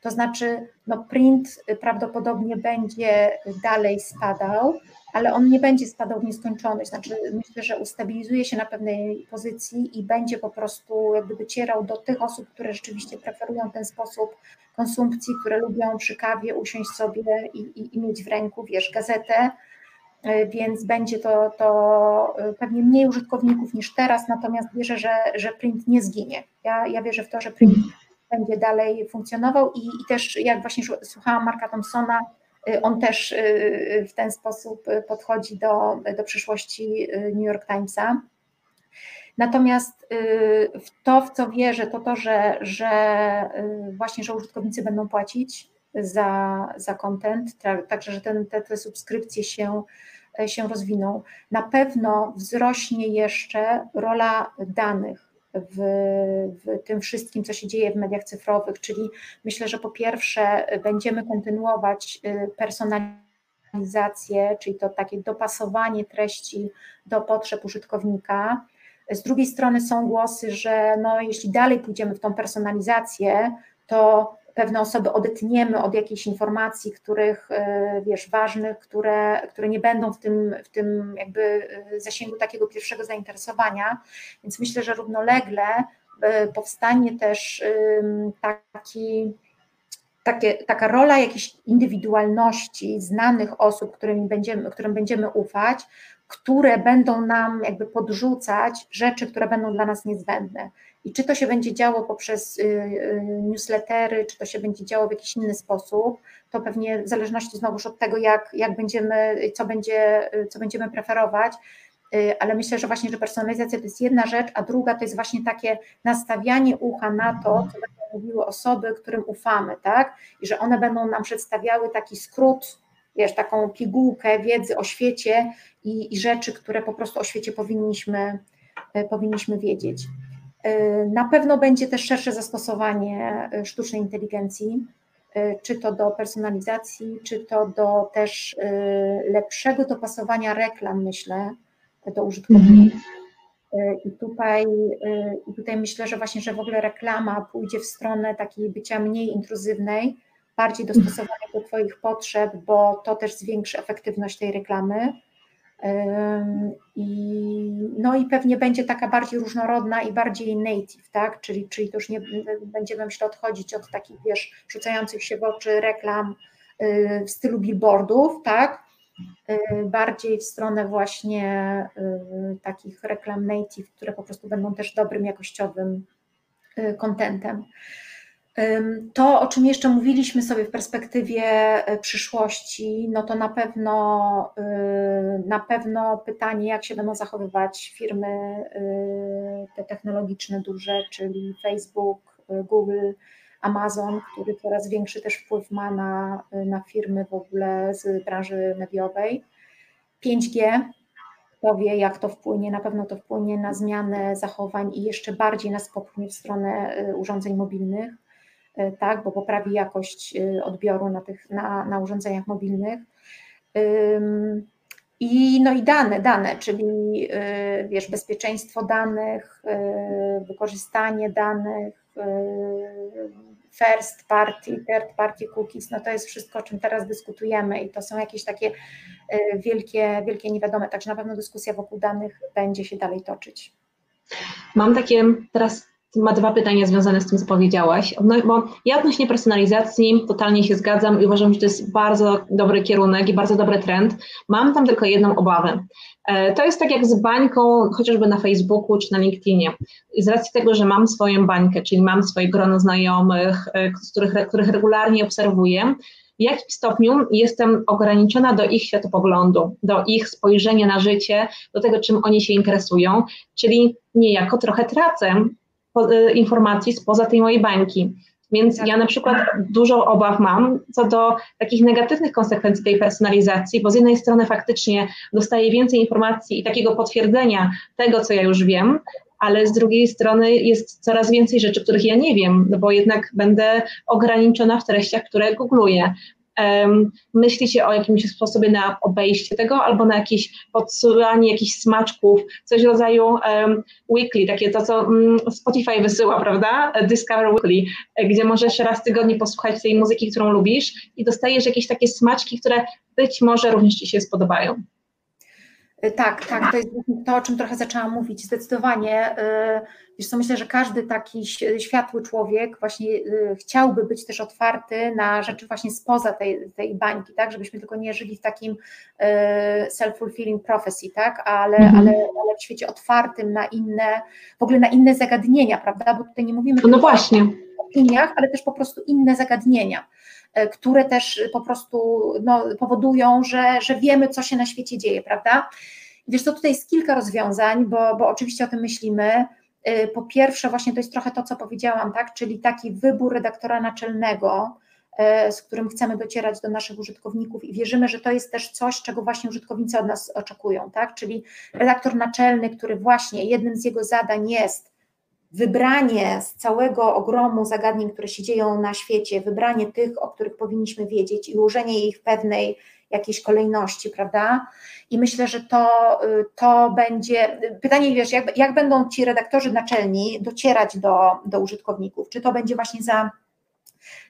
To znaczy, no print prawdopodobnie będzie dalej spadał, ale on nie będzie spadał w nieskończoność. Znaczy, myślę, że ustabilizuje się na pewnej pozycji i będzie po prostu jakby docierał do tych osób, które rzeczywiście preferują ten sposób konsumpcji, które lubią przy kawie usiąść sobie i, i, i mieć w ręku, wiesz, gazetę, e, więc będzie to, to e, pewnie mniej użytkowników niż teraz, natomiast wierzę, że, że print nie zginie. Ja, ja wierzę w to, że print będzie dalej funkcjonował i, i też jak właśnie słuchałam Marka Thompsona, y, on też w ten sposób podchodzi do, do przyszłości New York Timesa. Natomiast w to, w co wierzę, to to, że, że właśnie, że użytkownicy będą płacić za, za content, także, że ten, te, te subskrypcje się, się rozwiną. Na pewno wzrośnie jeszcze rola danych w, w tym wszystkim, co się dzieje w mediach cyfrowych, czyli myślę, że po pierwsze będziemy kontynuować y, personalizację, czyli to takie dopasowanie treści do potrzeb użytkownika. Z drugiej strony są głosy, że no, jeśli dalej pójdziemy w tą personalizację, to pewne osoby odetniemy od jakichś informacji, których e, wiesz, ważnych, które, które nie będą w tym, w tym jakby e, zasięgu takiego pierwszego zainteresowania. Więc myślę, że równolegle e, powstanie też taki, takie, taka rola jakiejś indywidualności znanych osób, którymi będziemy, którym będziemy ufać, które będą nam jakby podrzucać rzeczy, które będą dla nas niezbędne. I czy to się będzie działo poprzez y, y, newslettery, czy to się będzie działo w jakiś inny sposób, to pewnie w zależności znowuż od tego, jak, jak będziemy, co, będzie, co będziemy preferować, y, ale myślę, że właśnie, że personalizacja to jest jedna rzecz, a druga to jest właśnie takie nastawianie ucha na to, co będą mówiły osoby, którym ufamy, tak? I że one będą nam przedstawiały taki skrót, wiesz, taką pigułkę wiedzy o świecie i, i rzeczy, które po prostu o świecie powinniśmy, powinniśmy wiedzieć. Y, na pewno będzie też szersze zastosowanie y, sztucznej inteligencji, y, czy to do personalizacji, czy to do też lepszego dopasowania reklam, myślę, do użytkowników. Mhm. I tutaj, I tutaj myślę, że właśnie, że w ogóle reklama pójdzie w stronę takiej bycia mniej intruzywnej, bardziej dostosowania do Twoich potrzeb, bo to też zwiększy efektywność tej reklamy. I, no i pewnie będzie taka bardziej różnorodna i bardziej native, tak? Czyli, czyli to już nie będziemy myślę odchodzić od takich, wiesz, rzucających się w oczy reklam y, w stylu billboardów, tak? Y, bardziej w stronę właśnie y, takich reklam native, które po prostu będą też dobrym jakościowym kontentem. To, o czym jeszcze mówiliśmy sobie w perspektywie e, przyszłości, no to na pewno, y, na pewno pytanie, jak się będą zachowywać firmy y, te technologiczne duże, czyli Facebook, Google, Amazon, który coraz większy też wpływ ma na, na firmy w ogóle z branży mediowej. 5G, powie, jak to wpłynie, na pewno to wpłynie na zmianę zachowań i jeszcze bardziej nas popchnie w stronę urządzeń mobilnych. E, tak, bo poprawi jakość e, odbioru na, tych, na, na urządzeniach mobilnych. I, no i dane, dane, czyli e, wiesz, bezpieczeństwo danych, wykorzystanie danych, first party, third party cookies, no to jest wszystko, o czym teraz dyskutujemy i to są jakieś takie wielkie, wielkie niewiadome, także na pewno dyskusja wokół danych będzie się dalej toczyć. Mam takie teraz ma dwa pytania związane z tym, co powiedziałaś. No, bo ja odnośnie personalizacji totalnie się zgadzam i uważam, że to jest bardzo dobry kierunek i bardzo dobry trend. Mam tam tylko jedną obawę. E, to jest tak jak z bańką, chociażby na Facebooku czy na LinkedInie. I z racji tego, że mam swoją bańkę, czyli mam swoje grono znajomych, e, których, których regularnie obserwuję, w jakim stopniu jestem ograniczona do ich światopoglądu, do ich spojrzenia na życie, do tego, czym oni się interesują, czyli niejako trochę tracę informacji spoza tej mojej bańki. Więc tak. ja na przykład dużo obaw mam co do takich negatywnych konsekwencji tej personalizacji, bo z jednej strony faktycznie dostaję więcej informacji i takiego potwierdzenia tego, co ja już wiem, ale z drugiej strony jest coraz więcej rzeczy, których ja nie wiem, no bo jednak będę ograniczona w treściach, które googluję. Um, myślicie o jakimś sposobie na obejście tego albo na jakieś podsyłanie jakichś smaczków, coś w rodzaju weekly, takie to, co um, Spotify wysyła, prawda? Discover Weekly, gdzie możesz raz w tygodniu posłuchać tej muzyki, którą lubisz i dostajesz jakieś takie smaczki, które być może również Ci się spodobają. Y, tak, tak, to jest to, o czym trochę zaczęłam mówić. Zdecydowanie, y, wiesz co, myślę, że każdy taki światły człowiek właśnie y, chciałby być też otwarty na rzeczy właśnie spoza tej, tej bańki, tak, żebyśmy tylko nie żyli w takim self-fulfilling prophecy, tak, ale, mhm. ale, ale w świecie otwartym na inne, w ogóle na inne zagadnienia, prawda, bo tutaj nie mówimy no właśnie. o opiniach, ale też po prostu inne zagadnienia które też po prostu no, powodują, że, że wiemy, co się na świecie dzieje, prawda? Wiesz co, tutaj jest kilka rozwiązań, bo, bo oczywiście o tym myślimy. Y, po pierwsze, właśnie to jest trochę to, co powiedziałam, tak? czyli taki wybór redaktora naczelnego, y, z którym chcemy docierać do naszych użytkowników i wierzymy, że to jest też coś, czego właśnie użytkownicy od nas oczekują, tak? Czyli redaktor naczelny, który właśnie jednym z jego zadań jest wybranie z całego ogromu zagadnień, które się dzieją na świecie, wybranie tych, o których powinniśmy wiedzieć i ułożenie ich w pewnej jakiejś kolejności, prawda? I myślę, że to, y, to będzie. Pytanie, wiesz, jak, jak będą ci redaktorzy naczelni docierać do, do użytkowników? Czy to będzie właśnie za,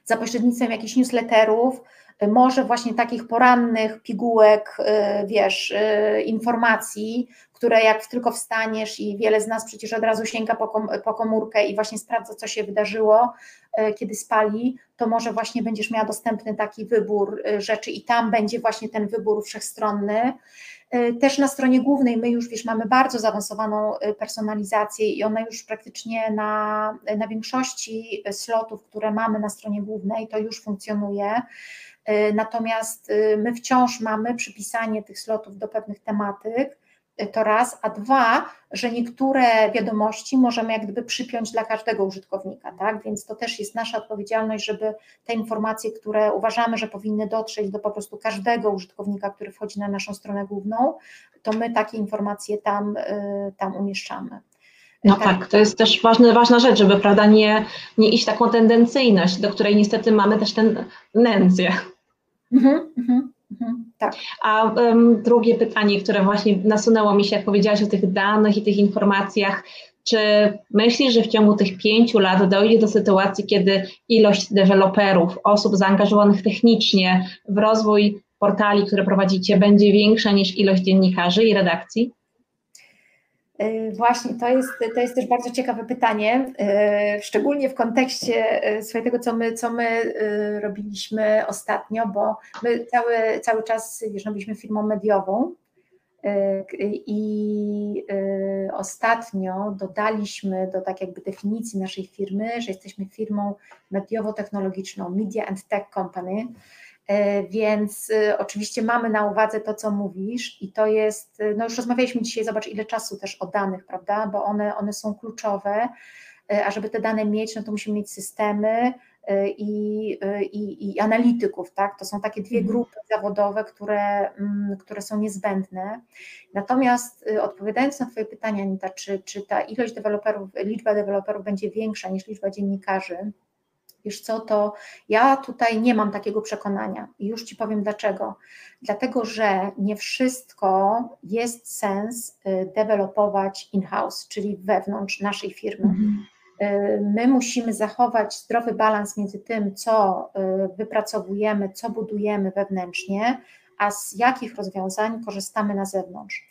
za pośrednictwem jakichś newsletterów, może właśnie takich porannych pigułek, y, wiesz, y, informacji, które jak tylko wstaniesz i wiele z nas przecież od razu sięga po, kom, po komórkę i właśnie sprawdza, co się wydarzyło, y, kiedy spali, to może właśnie będziesz miała dostępny taki wybór rzeczy i tam będzie właśnie ten wybór wszechstronny. Też na stronie głównej my już wiesz, mamy bardzo zaawansowaną personalizację i ona już praktycznie na, na większości slotów, które mamy na stronie głównej, to już funkcjonuje. E, natomiast e, my wciąż mamy przypisanie tych slotów do pewnych tematyk, e, to raz, a dwa, że niektóre wiadomości możemy jak gdyby przypiąć dla każdego użytkownika, tak? Więc to też jest nasza odpowiedzialność, żeby te informacje, które uważamy, że powinny dotrzeć do po prostu każdego użytkownika, który wchodzi na naszą stronę główną, to my takie informacje tam, tam umieszczamy. No tak. tak, to jest też ważna, ważna rzecz, żeby prawda, nie, nie iść taką tendencyjność, do której niestety mamy też tendencję. Mhm, mhm, mhm, tak. A um, drugie pytanie, które właśnie nasunęło mi się, jak powiedziałaś o tych danych i tych informacjach, czy myślisz, że w ciągu tych pięciu lat dojdzie do sytuacji, kiedy ilość deweloperów, osób zaangażowanych technicznie w rozwój portali, które prowadzicie, będzie większa niż ilość dziennikarzy i redakcji? E, właśnie, to jest, to jest też bardzo ciekawe pytanie, e, szczególnie w kontekście e, tego, co my, co my robiliśmy ostatnio, bo my cały, cały czas, wiesz, no byliśmy firmą mediową i ostatnio dodaliśmy do tak jakby definicji naszej firmy, że jesteśmy firmą mediowo-technologiczną, Media and Tech Company, więc y, oczywiście mamy na uwadze to, co mówisz, i to jest, y, no już rozmawialiśmy dzisiaj, zobacz, ile czasu też o danych, prawda? Bo one, one są kluczowe, e, a żeby te dane mieć, no to musimy mieć systemy e, i, i, i analityków, tak? To są takie dwie mhm. grupy zawodowe, które, mm, które są niezbędne. Natomiast y, odpowiadając na Twoje pytanie, Anita, czy, czy ta ilość deweloperów, liczba deweloperów będzie większa niż liczba dziennikarzy? Wiesz co, to ja tutaj nie mam takiego przekonania i już Ci powiem dlaczego. Dlatego, że nie wszystko jest sens y, dewelopować in-house, czyli wewnątrz naszej firmy. Mhm. Y, my musimy zachować zdrowy balans między tym, co y, wypracowujemy, co budujemy wewnętrznie, a z jakich rozwiązań korzystamy na zewnątrz.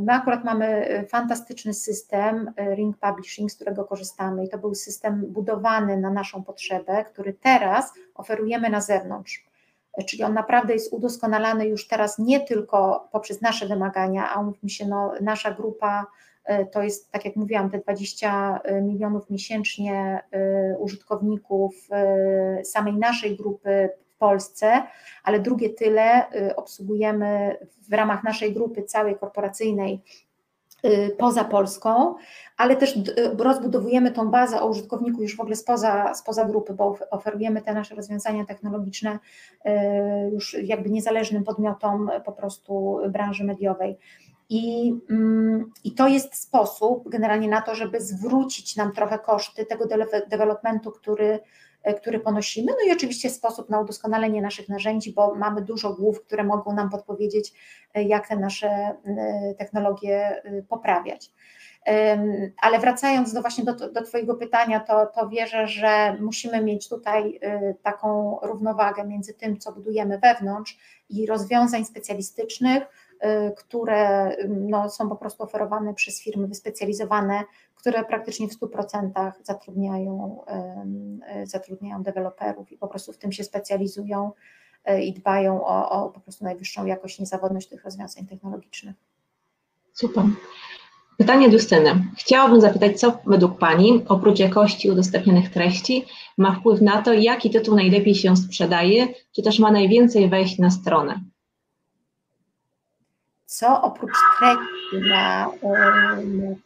My akurat mamy e, fantastyczny system e, Ring Publishing, z którego korzystamy i to był system budowany na naszą potrzebę, który teraz oferujemy na zewnątrz. E, czyli on naprawdę jest udoskonalany już teraz nie tylko poprzez nasze wymagania, a umówmy się, no, nasza grupa to jest, tak jak mówiłam, te 20 milionów miesięcznie użytkowników samej naszej grupy Polsce, ale drugie tyle y, obsługujemy w ramach naszej grupy całej korporacyjnej y, poza Polską, ale też y, rozbudowujemy tą bazę o użytkowników już w ogóle spoza, spoza grupy, bo oferujemy te nasze rozwiązania technologiczne już jakby niezależnym podmiotom po prostu branży mediowej. I, mm, I to jest sposób generalnie na to, żeby zwrócić nam trochę koszty tego developmentu, który który ponosimy, no i oczywiście sposób na udoskonalenie naszych narzędzi, bo mamy dużo głów, które mogą nam podpowiedzieć, jak te nasze technologie poprawiać. Ale wracając do właśnie do, do Twojego pytania, to, to wierzę, że musimy mieć tutaj taką równowagę między tym, co budujemy wewnątrz i rozwiązań specjalistycznych, które no, są po prostu oferowane przez firmy wyspecjalizowane, które praktycznie w 100% zatrudniają, zatrudniają deweloperów i po prostu w tym się specjalizują i dbają o, o po prostu najwyższą jakość, niezawodność tych rozwiązań technologicznych. Super. Pytanie do Justyny. Chciałabym zapytać, co według Pani, oprócz jakości udostępnionych treści, ma wpływ na to, jaki tytuł najlepiej się sprzedaje, czy też ma najwięcej wejść na stronę? Co oprócz treści ma,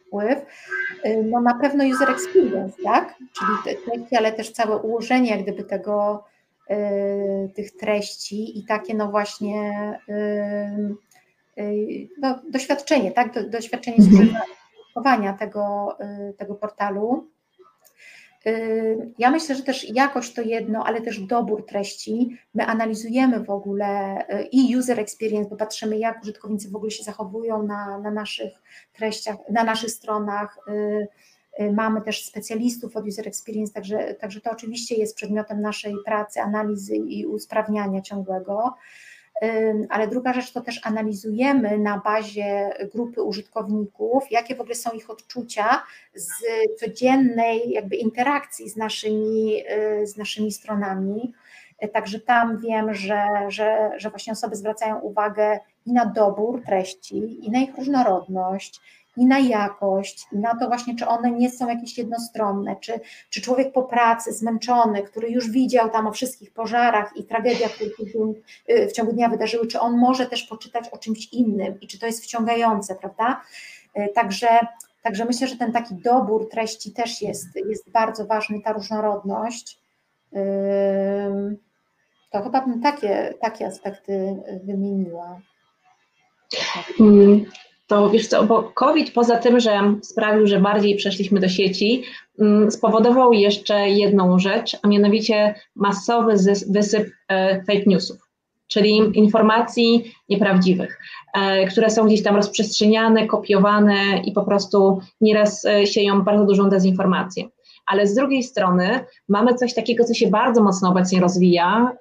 wpływ? No na pewno user experience, tak? Czyli treści, ale też całe ułożenie jak gdyby tego, tych treści i takie no właśnie Y, no, doświadczenie, tak? Do, doświadczenie mhm. użytkowania tego, y, tego portalu. Y, ja myślę, że też jakość to jedno, ale też dobór treści. My analizujemy w ogóle i user experience, bo patrzymy, jak użytkownicy w ogóle się zachowują na, na naszych treściach, na naszych stronach. Mamy też specjalistów od user experience, także, także to oczywiście jest przedmiotem naszej pracy, analizy i usprawniania ciągłego ale druga rzecz to też analizujemy na bazie grupy użytkowników, jakie w ogóle są ich odczucia z codziennej jakby interakcji z naszymi, y, z naszymi stronami. Także tam wiem, że, że, że właśnie osoby zwracają uwagę i na dobór treści, i na ich różnorodność, i na jakość, i na to właśnie, czy one nie są jakieś jednostronne, czy, czy człowiek po pracy zmęczony, który już widział tam o wszystkich pożarach i tragediach, które się w ciągu dnia wydarzyły, czy on może też poczytać o czymś innym i czy to jest wciągające, prawda? Y, także, także myślę, że ten taki dobór treści też jest, jest bardzo ważny, ta różnorodność. To chyba bym takie, takie aspekty wymieniła. To wiesz co, bo COVID poza tym, że sprawił, że bardziej przeszliśmy do sieci, mm, spowodował jeszcze jedną rzecz, a mianowicie masowy wysyp e, fake newsów, czyli informacji nieprawdziwych, e, które są gdzieś tam rozprzestrzeniane, kopiowane i po prostu nieraz e, sieją bardzo dużą dezinformację. Ale z drugiej strony mamy coś takiego, co się bardzo mocno obecnie rozwija,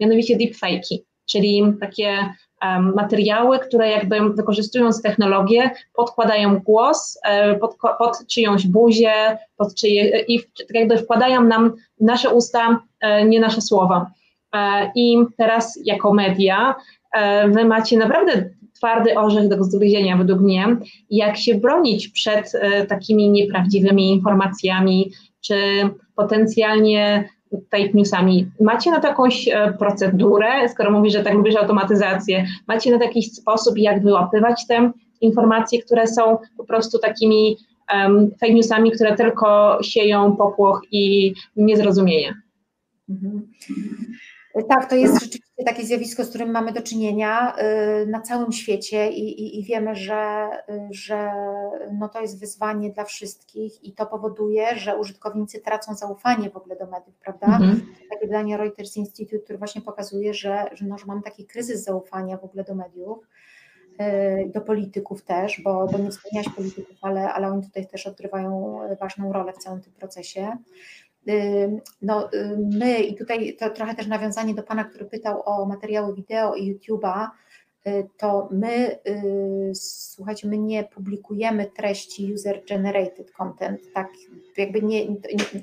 mianowicie deepfake'i, czyli takie materiały, które jakby wykorzystując technologię podkładają głos e, pod, pod czyjąś buzię, pod czyje, i tak jakby wkładają nam nasze usta e, nie nasze słowa. E, I teraz jako media wy macie naprawdę twardy orzech do zgryzienia według mnie, jak się bronić przed takimi nieprawdziwymi informacjami, czy potencjalnie fake newsami. Macie na to jakąś e, procedurę, skoro mówisz, że tak lubisz automatyzację, macie na to jakiś sposób, jak wyłapywać te informacje, które są po prostu takimi um, fake newsami, które tylko sieją popłoch i niezrozumienie? Mhm. Tak, to jest rzeczywiście takie zjawisko, z którym mamy do czynienia y, na całym świecie i, i, i, wiemy, że, y, że no to jest wyzwanie dla wszystkich i to powoduje, że użytkownicy tracą zaufanie w ogóle do mediów, prawda? Mhm. Takie badanie Reuters Institute, które właśnie pokazuje, że, że, no, że mamy taki kryzys zaufania w ogóle do mediów y, do polityków też, bo, bo nie wspomniałaś polityków, ale, ale oni tutaj też odgrywają ważną rolę w całym tym procesie no, my, i tutaj to trochę też nawiązanie do Pana, który pytał o materiały wideo i YouTube'a, y, to my, y, słuchajcie, my nie publikujemy treści user-generated content, tak jakby nie,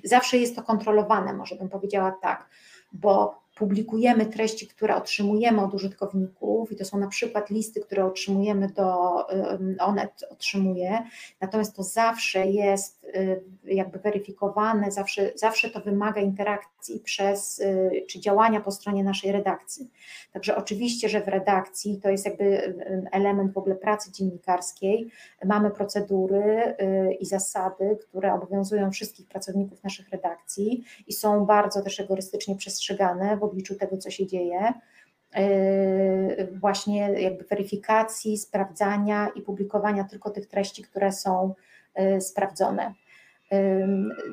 zawsze jest to kontrolowane, może bym powiedziała tak, bo publikujemy treści, które otrzymujemy od użytkowników i to są na przykład listy, które otrzymujemy do, Onet otrzymuje, natomiast to zawsze jest jakby weryfikowane, zawsze, zawsze to wymaga interakcji przez, y, czy działania po stronie naszej redakcji. Także oczywiście, że w redakcji to jest jakby element w ogóle pracy dziennikarskiej, mamy procedury y, i zasady, które obowiązują wszystkich pracowników naszych redakcji i są bardzo też rygorystycznie przestrzegane w obliczu tego, co się dzieje, właśnie jakby weryfikacji, sprawdzania i publikowania tylko tych treści, które są sprawdzone.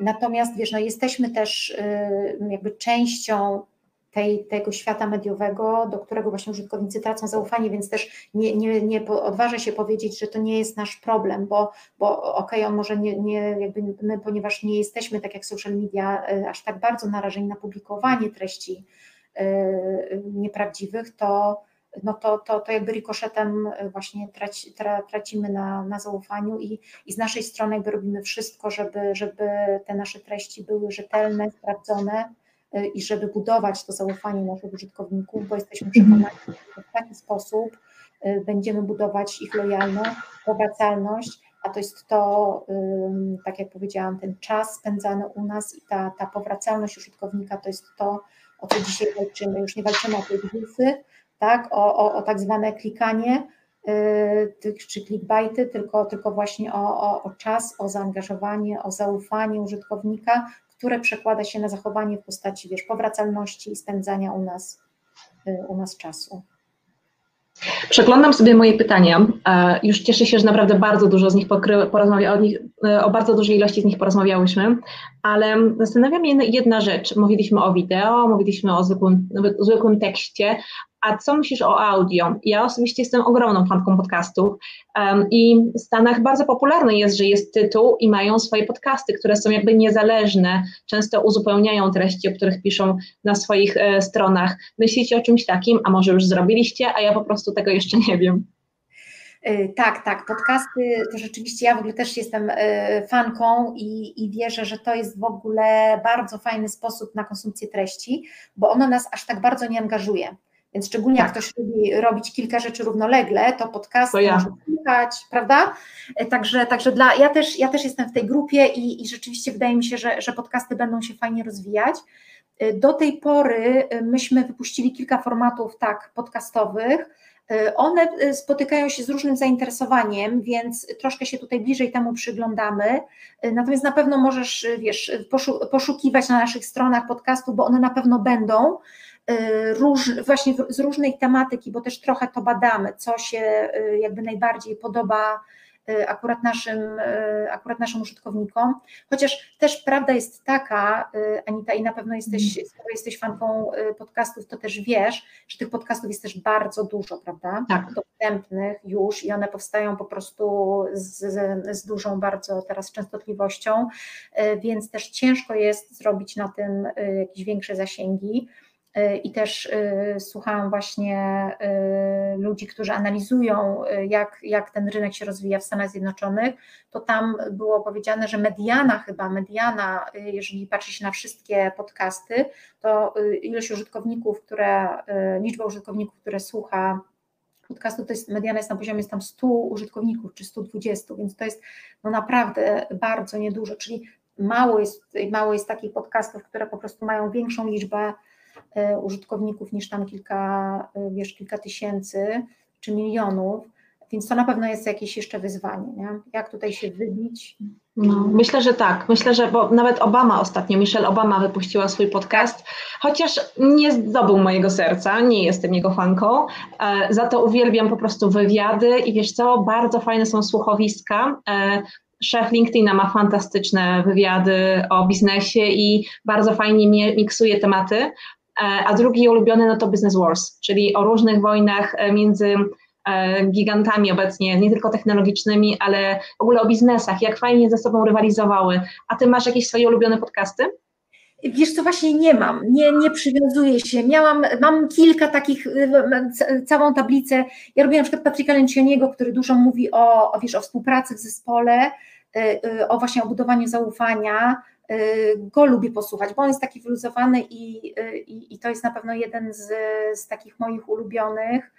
Natomiast wiesz, no jesteśmy też jakby częścią tej, tego świata mediowego, do którego właśnie użytkownicy tracą zaufanie, więc też nie, nie, nie odważę się powiedzieć, że to nie jest nasz problem, bo, bo okej, okay, on może nie, nie, jakby my, ponieważ nie jesteśmy, tak jak social media, e, aż tak bardzo narażeni na publikowanie treści yy, nieprawdziwych, to, no to, to, to jakby rikoszetem właśnie traci, tra, tracimy na, na zaufaniu i, i z naszej strony jakby robimy wszystko, żeby, żeby te nasze treści były rzetelne, sprawdzone, Y, i żeby budować to zaufanie naszych użytkowników, bo jesteśmy mhm. przekonani, że w taki sposób y, będziemy budować ich lojalność, powracalność, a to jest to, tak jak powiedziałam, ten czas spędzany u nas i ta, ta powracalność użytkownika to jest to, o co dzisiaj walczymy. Już nie walczymy o te newsy, tak, o, o, o tak zwane klikanie, y, czy clickbaity, tylko, tylko właśnie o, o, o czas, o zaangażowanie, o zaufanie użytkownika, które przekłada się na zachowanie w postaci wiesz, powracalności i spędzania u nas, y, u nas czasu. Przeglądam sobie moje pytania. Już cieszę się, że naprawdę bardzo dużo z nich porozmawia, o, nich, y, o bardzo dużej ilości z nich porozmawiałyśmy, ale zastanawia mnie jedna rzecz. Mówiliśmy o wideo, mówiliśmy o zwykłym, zwykłym tekście, a co myślisz o audio? Ja osobiście jestem ogromną fanką podcastów um, i w Stanach bardzo popularne jest, że jest tytuł i mają swoje podcasty, które są jakby niezależne, często uzupełniają treści, o których piszą na swoich e, stronach. Myślicie o czymś takim, a może już zrobiliście, a ja po prostu tego jeszcze nie wiem. E, tak, tak. Podcasty to rzeczywiście ja w ogóle też jestem e, fanką i, i, wierzę, że to jest w ogóle bardzo fajny sposób na konsumpcję treści, bo ono nas aż tak bardzo nie angażuje. Więc szczególnie tak. jak ktoś lubi robić kilka rzeczy równolegle, to podcast to ja. może słuchać, prawda? E, także, także dla, ja, też, ja też jestem w tej grupie i, i rzeczywiście wydaje mi się, że, że podcasty będą się fajnie rozwijać. E, do tej pory e, myśmy wypuścili kilka formatów tak podcastowych. One spotykają się z różnym zainteresowaniem, więc troszkę się tutaj bliżej temu przyglądamy. Natomiast na pewno możesz, wiesz, poszukiwać na naszych stronach podcastu, bo one na pewno będą. Y, róż, właśnie z różnej tematyki, bo też trochę to badamy, co się y, jakby najbardziej podoba y, akurat naszym, akurat naszym użytkownikom. Chociaż też prawda jest taka, Anita, i na pewno jesteś, mm. skoro jesteś fanką podcastów, to też wiesz, że tych podcastów jest też bardzo dużo, prawda? Tak. Dostępnych już i one powstają po prostu z, z, z dużą bardzo teraz częstotliwością, więc też ciężko jest zrobić na tym jakieś większe zasięgi. Y, i też y, słuchałam właśnie y, ludzi, którzy analizują, jak, jak ten rynek się rozwija w Stanach Zjednoczonych, to tam było powiedziane, że mediana chyba, mediana, jeżeli patrzy się na wszystkie podcasty, to ilość użytkowników, które, liczba użytkowników, które słucha podcastu, to jest mediana jest na poziomie tam 100 użytkowników czy 120, więc to jest no naprawdę bardzo niedużo, czyli mało jest, mało jest takich podcastów, które po prostu mają większą liczbę E, użytkowników niż tam kilka, e, wiesz, kilka tysięcy czy milionów, więc to na pewno jest jakieś jeszcze wyzwanie, nie? jak tutaj się wybić. No, myślę, że tak. Myślę, że bo nawet Obama ostatnio, Michelle Obama wypuściła swój podcast, chociaż nie zdobył mojego serca, nie jestem jego fanką, e, za to uwielbiam po prostu wywiady i wiesz co, bardzo fajne są słuchowiska. E, szef LinkedIna ma fantastyczne wywiady o biznesie i bardzo fajnie miksuje tematy. E, a drugi ulubiony no to Business Wars, czyli o różnych wojnach e, między e, gigantami obecnie, nie tylko technologicznymi, ale w ogóle o biznesach, jak fajnie ze sobą rywalizowały. A ty masz jakieś swoje ulubione podcasty? Wiesz co, właśnie nie mam, nie, nie przywiązuję się. Miałam, mam kilka takich, całą tablicę. Ja robiłam na przykład Patryka Lencioniego, który dużo mówi o, o, wiesz, o współpracy w zespole, o właśnie o budowaniu zaufania, Y, go lubię posłuchać, bo on jest taki wyluzowany i, y, i, i to jest na pewno jeden z, z takich moich ulubionych.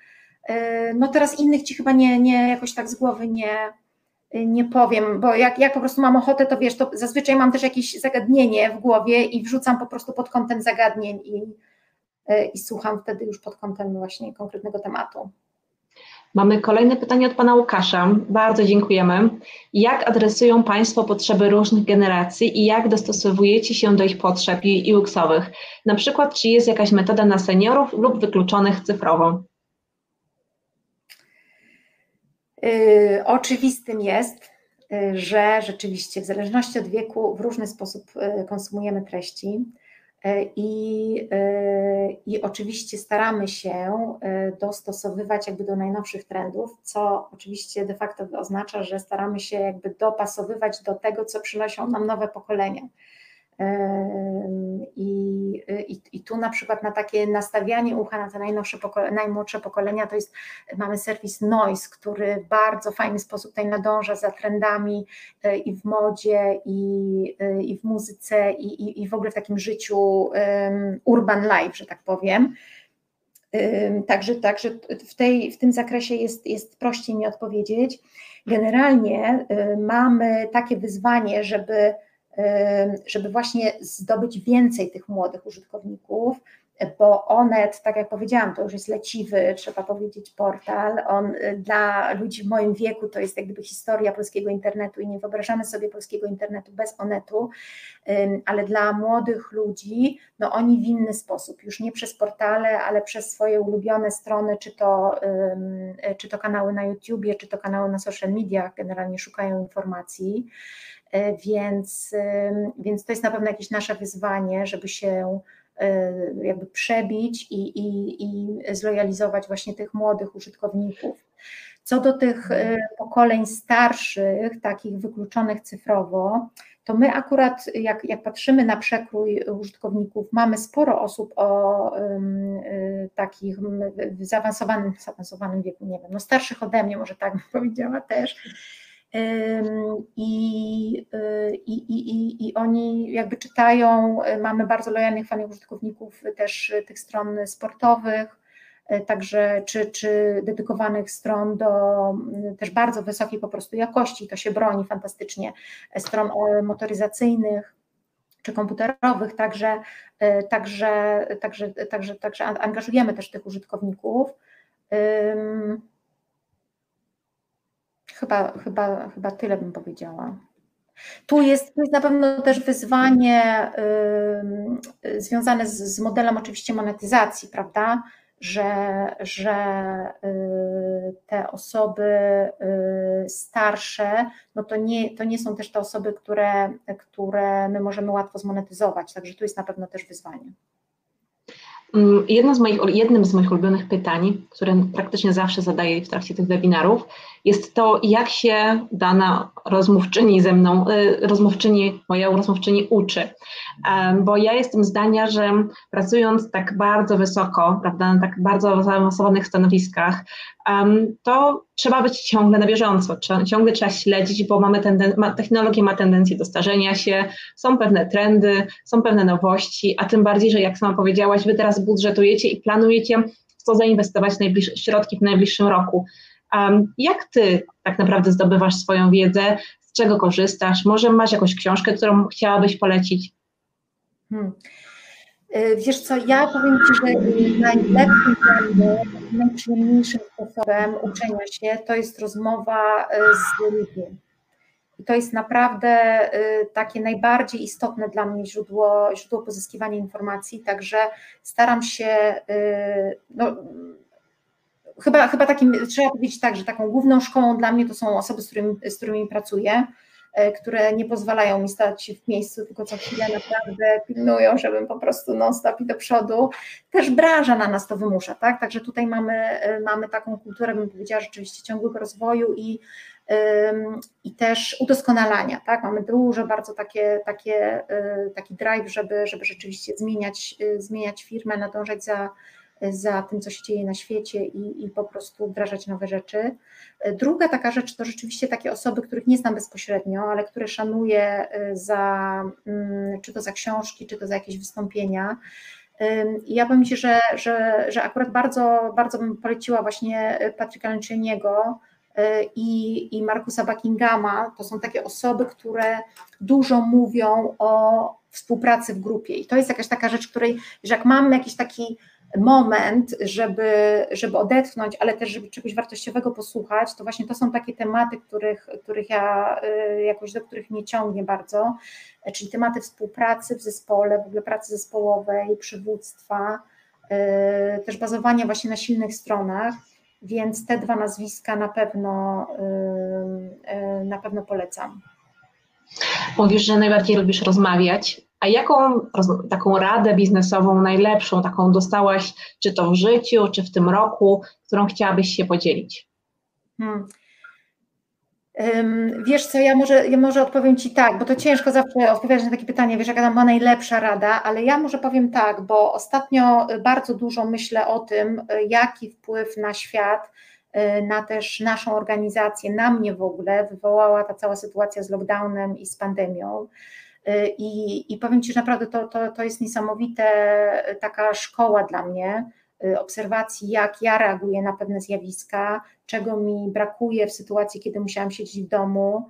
Y, no teraz innych ci chyba nie, nie jakoś tak z głowy nie, nie powiem, bo jak, jak po prostu mam ochotę, to wiesz, to zazwyczaj mam też jakieś zagadnienie w głowie i wrzucam po prostu pod kątem zagadnień i, i słucham wtedy już pod kątem właśnie konkretnego tematu. Mamy kolejne pytanie od pana Łukasza. Bardzo dziękujemy. Jak adresują Państwo potrzeby różnych generacji i jak dostosowujecie się do ich potrzeb UX-owych? Na przykład, czy jest jakaś metoda na seniorów lub wykluczonych cyfrowo? Yy, oczywistym jest, że rzeczywiście w zależności od wieku w różny sposób konsumujemy treści. I, I oczywiście staramy się dostosowywać jakby do najnowszych trendów, co oczywiście de facto oznacza, że staramy się jakby dopasowywać do tego, co przynoszą nam nowe pokolenia. I, i, I, tu na przykład na takie nastawianie ucha na te najnowsze pokole, najmłodsze pokolenia to jest, mamy serwis Noise, który w bardzo fajny sposób tutaj nadąża za trendami e, i w modzie, i, e, i w muzyce, i, i, w ogóle w takim życiu um, urban life, że tak powiem. Także, także w, tej, w tym zakresie jest, jest prościej mi odpowiedzieć. Generalnie e, mamy takie wyzwanie, żeby żeby właśnie zdobyć więcej tych młodych użytkowników, bo Onet, tak jak powiedziałam, to już jest leciwy, trzeba powiedzieć, portal. On y, dla ludzi w moim wieku to jest jak gdyby historia polskiego internetu i nie wyobrażamy sobie polskiego internetu bez Onetu, ale dla młodych ludzi, no oni w inny sposób, już nie przez portale, ale przez swoje ulubione strony, czy to, czy to kanały na YouTubie, czy to kanały na social mediach, generalnie szukają informacji. E, więc, więc to jest na pewno jakieś nasze wyzwanie, żeby się e, jakby przebić i, i, i zlojalizować właśnie tych młodych użytkowników. Co do tych e, pokoleń starszych, takich wykluczonych cyfrowo, to my akurat, jak, jak patrzymy na przekrój użytkowników, mamy sporo osób o takich w zaawansowanym, zaawansowanym wieku, nie wiem, no starszych ode mnie, może tak bym <laughs> powiedziała też, i, y, i, i, i oni jakby czytają, y, mamy bardzo lojalnych fajnych użytkowników też tych stron sportowych, y, także czy, czy dedykowanych stron do też bardzo wysokiej po prostu jakości, to się broni fantastycznie, stron motoryzacyjnych czy komputerowych, także, także, także, także, także angażujemy też tych użytkowników. Chyba, chyba, chyba tyle bym powiedziała. Tu jest, tu jest na pewno też wyzwanie y, związane z, z, modelem oczywiście monetyzacji, prawda? Że, że y, te osoby y, starsze, no to nie, to nie są też te osoby, które, które my możemy łatwo zmonetyzować, także tu jest na pewno też wyzwanie. Mm, jedno z moich, jednym z moich ulubionych pytań, które praktycznie zawsze zadaję w trakcie tych webinarów, jest to, jak się dana rozmówczyni ze mną, y, rozmówczyni, moja rozmówczyni uczy. Bo ja jestem zdania, że pracując tak bardzo wysoko, prawda, na tak bardzo zaawansowanych stanowiskach, to trzeba być ciągle na bieżąco, ciągle trzeba śledzić, bo mamy tenden- ma, technologia ma tendencję do starzenia się, są pewne trendy, są pewne nowości, a tym bardziej, że jak sama powiedziałaś, wy teraz budżetujecie i planujecie w co zainwestować najbliż- środki w najbliższym roku. Um, jak ty tak naprawdę zdobywasz swoją wiedzę, z czego korzystasz? Może masz jakąś książkę, którą chciałabyś polecić? Hmm. Y, wiesz co, ja powiem Ci, że najlepszym, najprzyjemniejszym sposobem uczenia się to jest rozmowa y, z ludźmi. I to jest naprawdę y, takie najbardziej istotne dla mnie źródło, źródło pozyskiwania informacji, także staram się, no, chyba, chyba takim, trzeba powiedzieć tak, że taką główną szkołą dla mnie to są osoby, z którymi, z którymi pracuję E, które nie pozwalają mi stać w miejscu, tylko co chwilę naprawdę pilnują, żebym po prostu non-stop i do przodu. Też branża na nas to wymusza, tak? Także tutaj mamy, e, mamy taką kulturę, bym powiedziała, rzeczywiście ciągłego rozwoju i, i też udoskonalania, tak? Mamy dużo bardzo takie, takie, e, taki drive, żeby, żeby rzeczywiście zmieniać, zmieniać firmę, nadążać za za tym, co się dzieje na świecie i, i po prostu wdrażać nowe rzeczy. Druga taka rzecz to rzeczywiście takie osoby, których nie znam bezpośrednio, ale które szanuję y, za, mm, czy to za książki, czy to za jakieś wystąpienia. Ja powiem Ci, że, że, że akurat bardzo, bardzo bym poleciła właśnie Patryka Lencioniego, y, i, i Markusa Buckinghama, to są takie osoby, które dużo mówią o współpracy w grupie. I to jest jakaś taka rzecz, której, że jak mam jakiś taki moment, żeby, żeby odetchnąć, ale też żeby czegoś wartościowego posłuchać, to właśnie to są takie tematy, których, których ja y, jakoś do których mnie ciągnie bardzo, czyli tematy współpracy w zespole, w ogóle pracy zespołowej, przywództwa, y, też bazowania właśnie na silnych stronach. więc te dwa nazwiska na pewno, na pewno polecam. Mówisz, że najbardziej lubisz rozmawiać. A jaką taką radę biznesową, najlepszą, taką dostałaś, czy to w życiu, czy w tym roku, którą chciałabyś się podzielić? Hmm. Wiesz co, ja może, ja może odpowiem Ci tak, bo to ciężko zawsze odpowiadać na takie pytanie, wiesz, jaka była najlepsza rada, ale ja może powiem tak, bo ostatnio bardzo dużo myślę o tym, jaki wpływ na świat, y, na też naszą organizację, na mnie w ogóle wywołała ta cała sytuacja z lockdownem i z pandemią. Y, I, i powiem Ci, że naprawdę to, to, to jest niesamowite, taka szkoła dla mnie, y, obserwacji, jak ja reaguję na pewne zjawiska, czego mi brakuje w sytuacji, kiedy musiałam siedzieć w domu.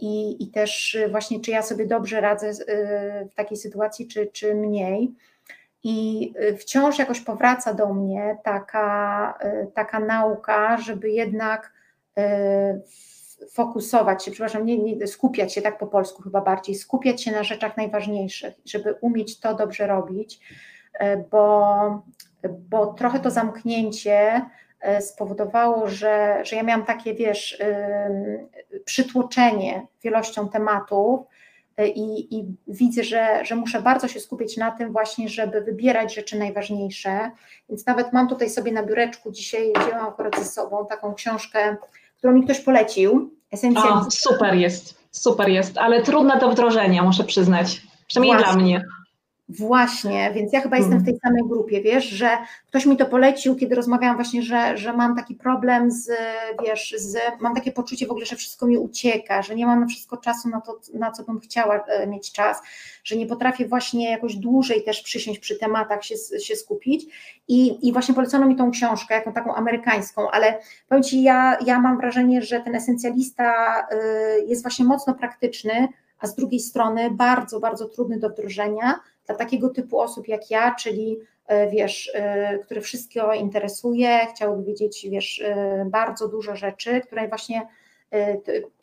I, I też właśnie, czy ja sobie dobrze radzę w takiej sytuacji, czy, czy mniej. I wciąż jakoś powraca do mnie taka, taka nauka, żeby jednak fokusować się, przepraszam, nie, nie, skupiać się tak po polsku chyba bardziej, skupiać się na rzeczach najważniejszych, żeby umieć to dobrze robić, e, bo, bo trochę to zamknięcie e, spowodowało, że, że ja miałam takie, wiesz, przytłoczenie wielością tematów, e, i, i, widzę, że, że muszę bardzo się skupić na tym właśnie, żeby wybierać rzeczy najważniejsze. Więc nawet mam tutaj sobie na biureczku dzisiaj, wzięłam akurat ze sobą taką książkę którą mi ktoś polecił. Esencjalnie. super jest, super jest, ale trudne do wdrożenia, muszę przyznać. Przynajmniej Właśnie. dla mnie. Właśnie, więc ja chyba hmm. jestem w tej samej grupie, wiesz, że ktoś mi to polecił, kiedy rozmawiałam właśnie, że, że mam taki problem z, wiesz, z, mam takie poczucie w ogóle, że wszystko mi ucieka, że nie mam na wszystko czasu na to, na co bym chciała e, mieć czas, że nie potrafię właśnie jakoś dłużej też przysiąść przy tematach, się, się skupić i, i właśnie polecono mi tą książkę, jaką taką amerykańską, ale powiem Ci, ja, ja mam wrażenie, że ten esencjalista y, jest właśnie mocno praktyczny, a z drugiej strony bardzo, bardzo trudny do wdrożenia dla takiego typu osób jak ja, czyli e, wiesz, e, które wszystko interesuje, chciałyby wiedzieć, wiesz, e, bardzo dużo rzeczy, które właśnie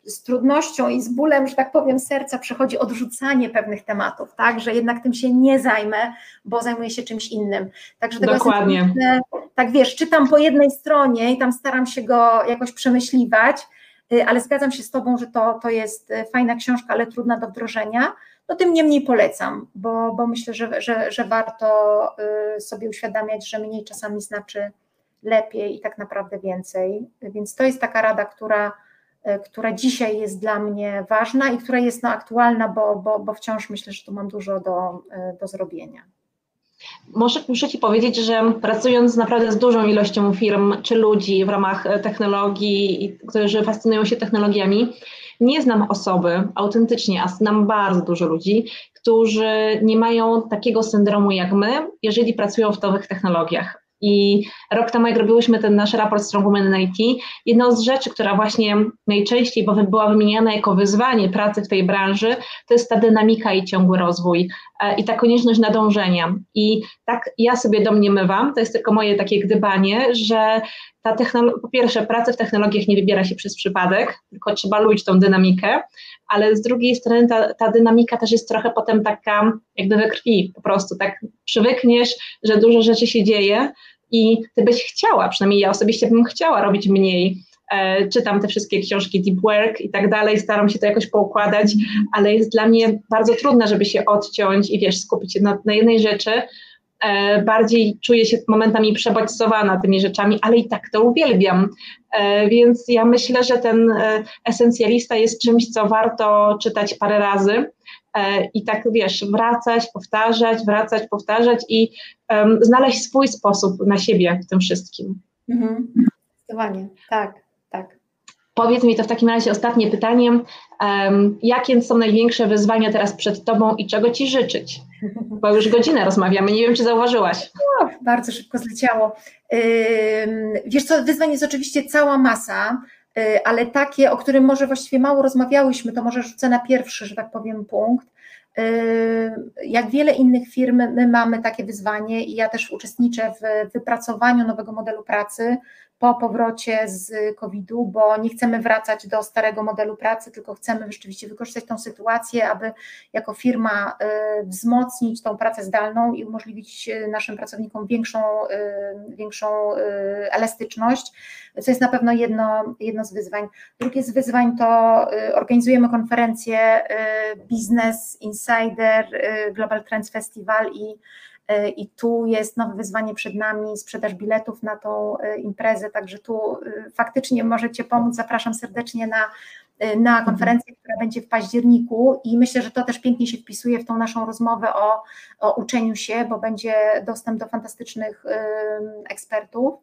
z trudnością i z bólem, że tak powiem, serca przychodzi odrzucanie pewnych tematów, tak, że jednak tym się nie zajmę, bo zajmuję się czymś innym. Także tego Dokładnie. tak wiesz, czytam po jednej stronie i tam staram się go jakoś przemyśliwać, ale zgadzam się z Tobą, że to, to jest fajna książka, ale trudna do wdrożenia no tym niemniej polecam, bo, bo myślę, że, że, że warto y, sobie uświadamiać, że mniej czasami znaczy lepiej i tak naprawdę więcej. Więc to jest taka rada, która, y, która dzisiaj jest dla mnie ważna i która jest no, aktualna, bo, bo, bo wciąż myślę, że tu mam dużo do, y, do zrobienia. Może muszę Ci powiedzieć, że pracując naprawdę z dużą ilością firm czy ludzi w ramach technologii, którzy fascynują się technologiami, nie znam osoby autentycznie, a znam bardzo dużo ludzi, którzy nie mają takiego syndromu jak my, jeżeli pracują w nowych technologiach. I rok temu, jak robiłyśmy ten nasz raport Strong Women in IT, jedną z rzeczy, która właśnie najczęściej była wymieniana jako wyzwanie pracy w tej branży, to jest ta dynamika i ciągły rozwój e, i ta konieczność nadążenia. I tak ja sobie domniemywam, to jest tylko moje takie gdybanie, że ta technolo- po pierwsze, praca w technologiach nie wybiera się przez przypadek, tylko trzeba lubić tą dynamikę, ale z drugiej strony ta, ta dynamika też jest trochę potem taka jakby we krwi, po prostu tak przywykniesz, że dużo rzeczy się dzieje i ty byś chciała, przynajmniej ja osobiście bym chciała robić mniej, e, czytam te wszystkie książki Deep Work i tak dalej, staram się to jakoś poukładać, ale jest dla mnie bardzo trudne, żeby się odciąć i wiesz, skupić się na, na jednej rzeczy, bardziej czuję się momentami przebodźcowana tymi rzeczami, ale i tak to uwielbiam. E, więc ja myślę, że ten e, esencjalista jest czymś, co warto czytać parę razy i tak wiesz, wracać, powtarzać, wracać, powtarzać i um, znaleźć swój sposób na siebie w tym wszystkim. Mhm. Zdecydowanie, tak, tak. Powiedz mi to w takim razie ostatnie pytanie. Um, jakie są największe wyzwania teraz przed Tobą i czego Ci życzyć? Bo już godzinę rozmawiamy, nie wiem, czy zauważyłaś. O, bardzo szybko zleciało. Wiesz co, wyzwań jest oczywiście cała masa, yy, ale takie, o którym może właściwie mało rozmawiałyśmy, to może rzucę na pierwszy, że tak powiem, punkt. Jak wiele innych firm, my mamy takie wyzwanie i ja też uczestniczę w wypracowaniu nowego modelu pracy, po powrocie z COVID-u, bo nie chcemy wracać do starego modelu pracy, tylko chcemy rzeczywiście wykorzystać tą sytuację, aby jako firma wzmocnić tą pracę zdalną i umożliwić naszym pracownikom większą, większą elastyczność, co jest na pewno jedno, jedno z wyzwań. Drugie z wyzwań to organizujemy konferencję Business Insider Global Trends Festival i i tu jest nowe wyzwanie przed nami, sprzedaż biletów na tą e, imprezę, także tu e, faktycznie możecie pomóc, zapraszam serdecznie na, na mhm. konferencję, która będzie w październiku i myślę, że to też pięknie się wpisuje w tą naszą rozmowę o, o uczeniu się, bo będzie dostęp do fantastycznych ekspertów.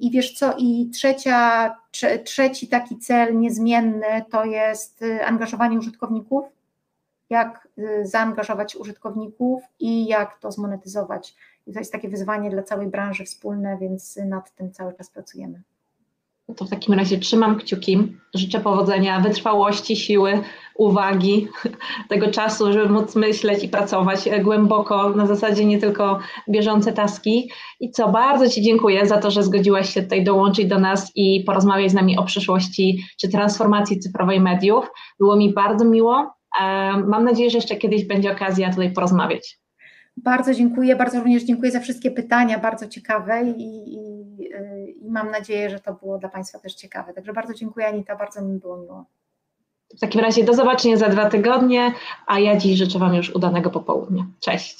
I wiesz co, i trzecia, trzeci taki cel niezmienny to jest angażowanie użytkowników jak y, zaangażować użytkowników i jak to zmonetyzować. I to jest takie wyzwanie dla całej branży wspólne, więc nad tym cały czas pracujemy. No to w takim razie trzymam kciuki, życzę powodzenia, wytrwałości, siły, uwagi, <laughs> tego czasu, żeby móc myśleć i pracować głęboko, na zasadzie nie tylko bieżące taski. I co, bardzo Ci dziękuję za to, że zgodziłaś się tutaj dołączyć do nas i porozmawiać z nami o przyszłości czy transformacji cyfrowej mediów. Było mi bardzo miło. Mam nadzieję, że jeszcze kiedyś będzie okazja tutaj porozmawiać. Bardzo dziękuję, bardzo również dziękuję za wszystkie pytania, bardzo ciekawe i, i, i, mam nadzieję, że to było dla Państwa też ciekawe. Także bardzo dziękuję Anita, bardzo mi było miło. W takim razie do zobaczenia za dwa tygodnie, a ja dziś życzę Wam już udanego popołudnia. Cześć.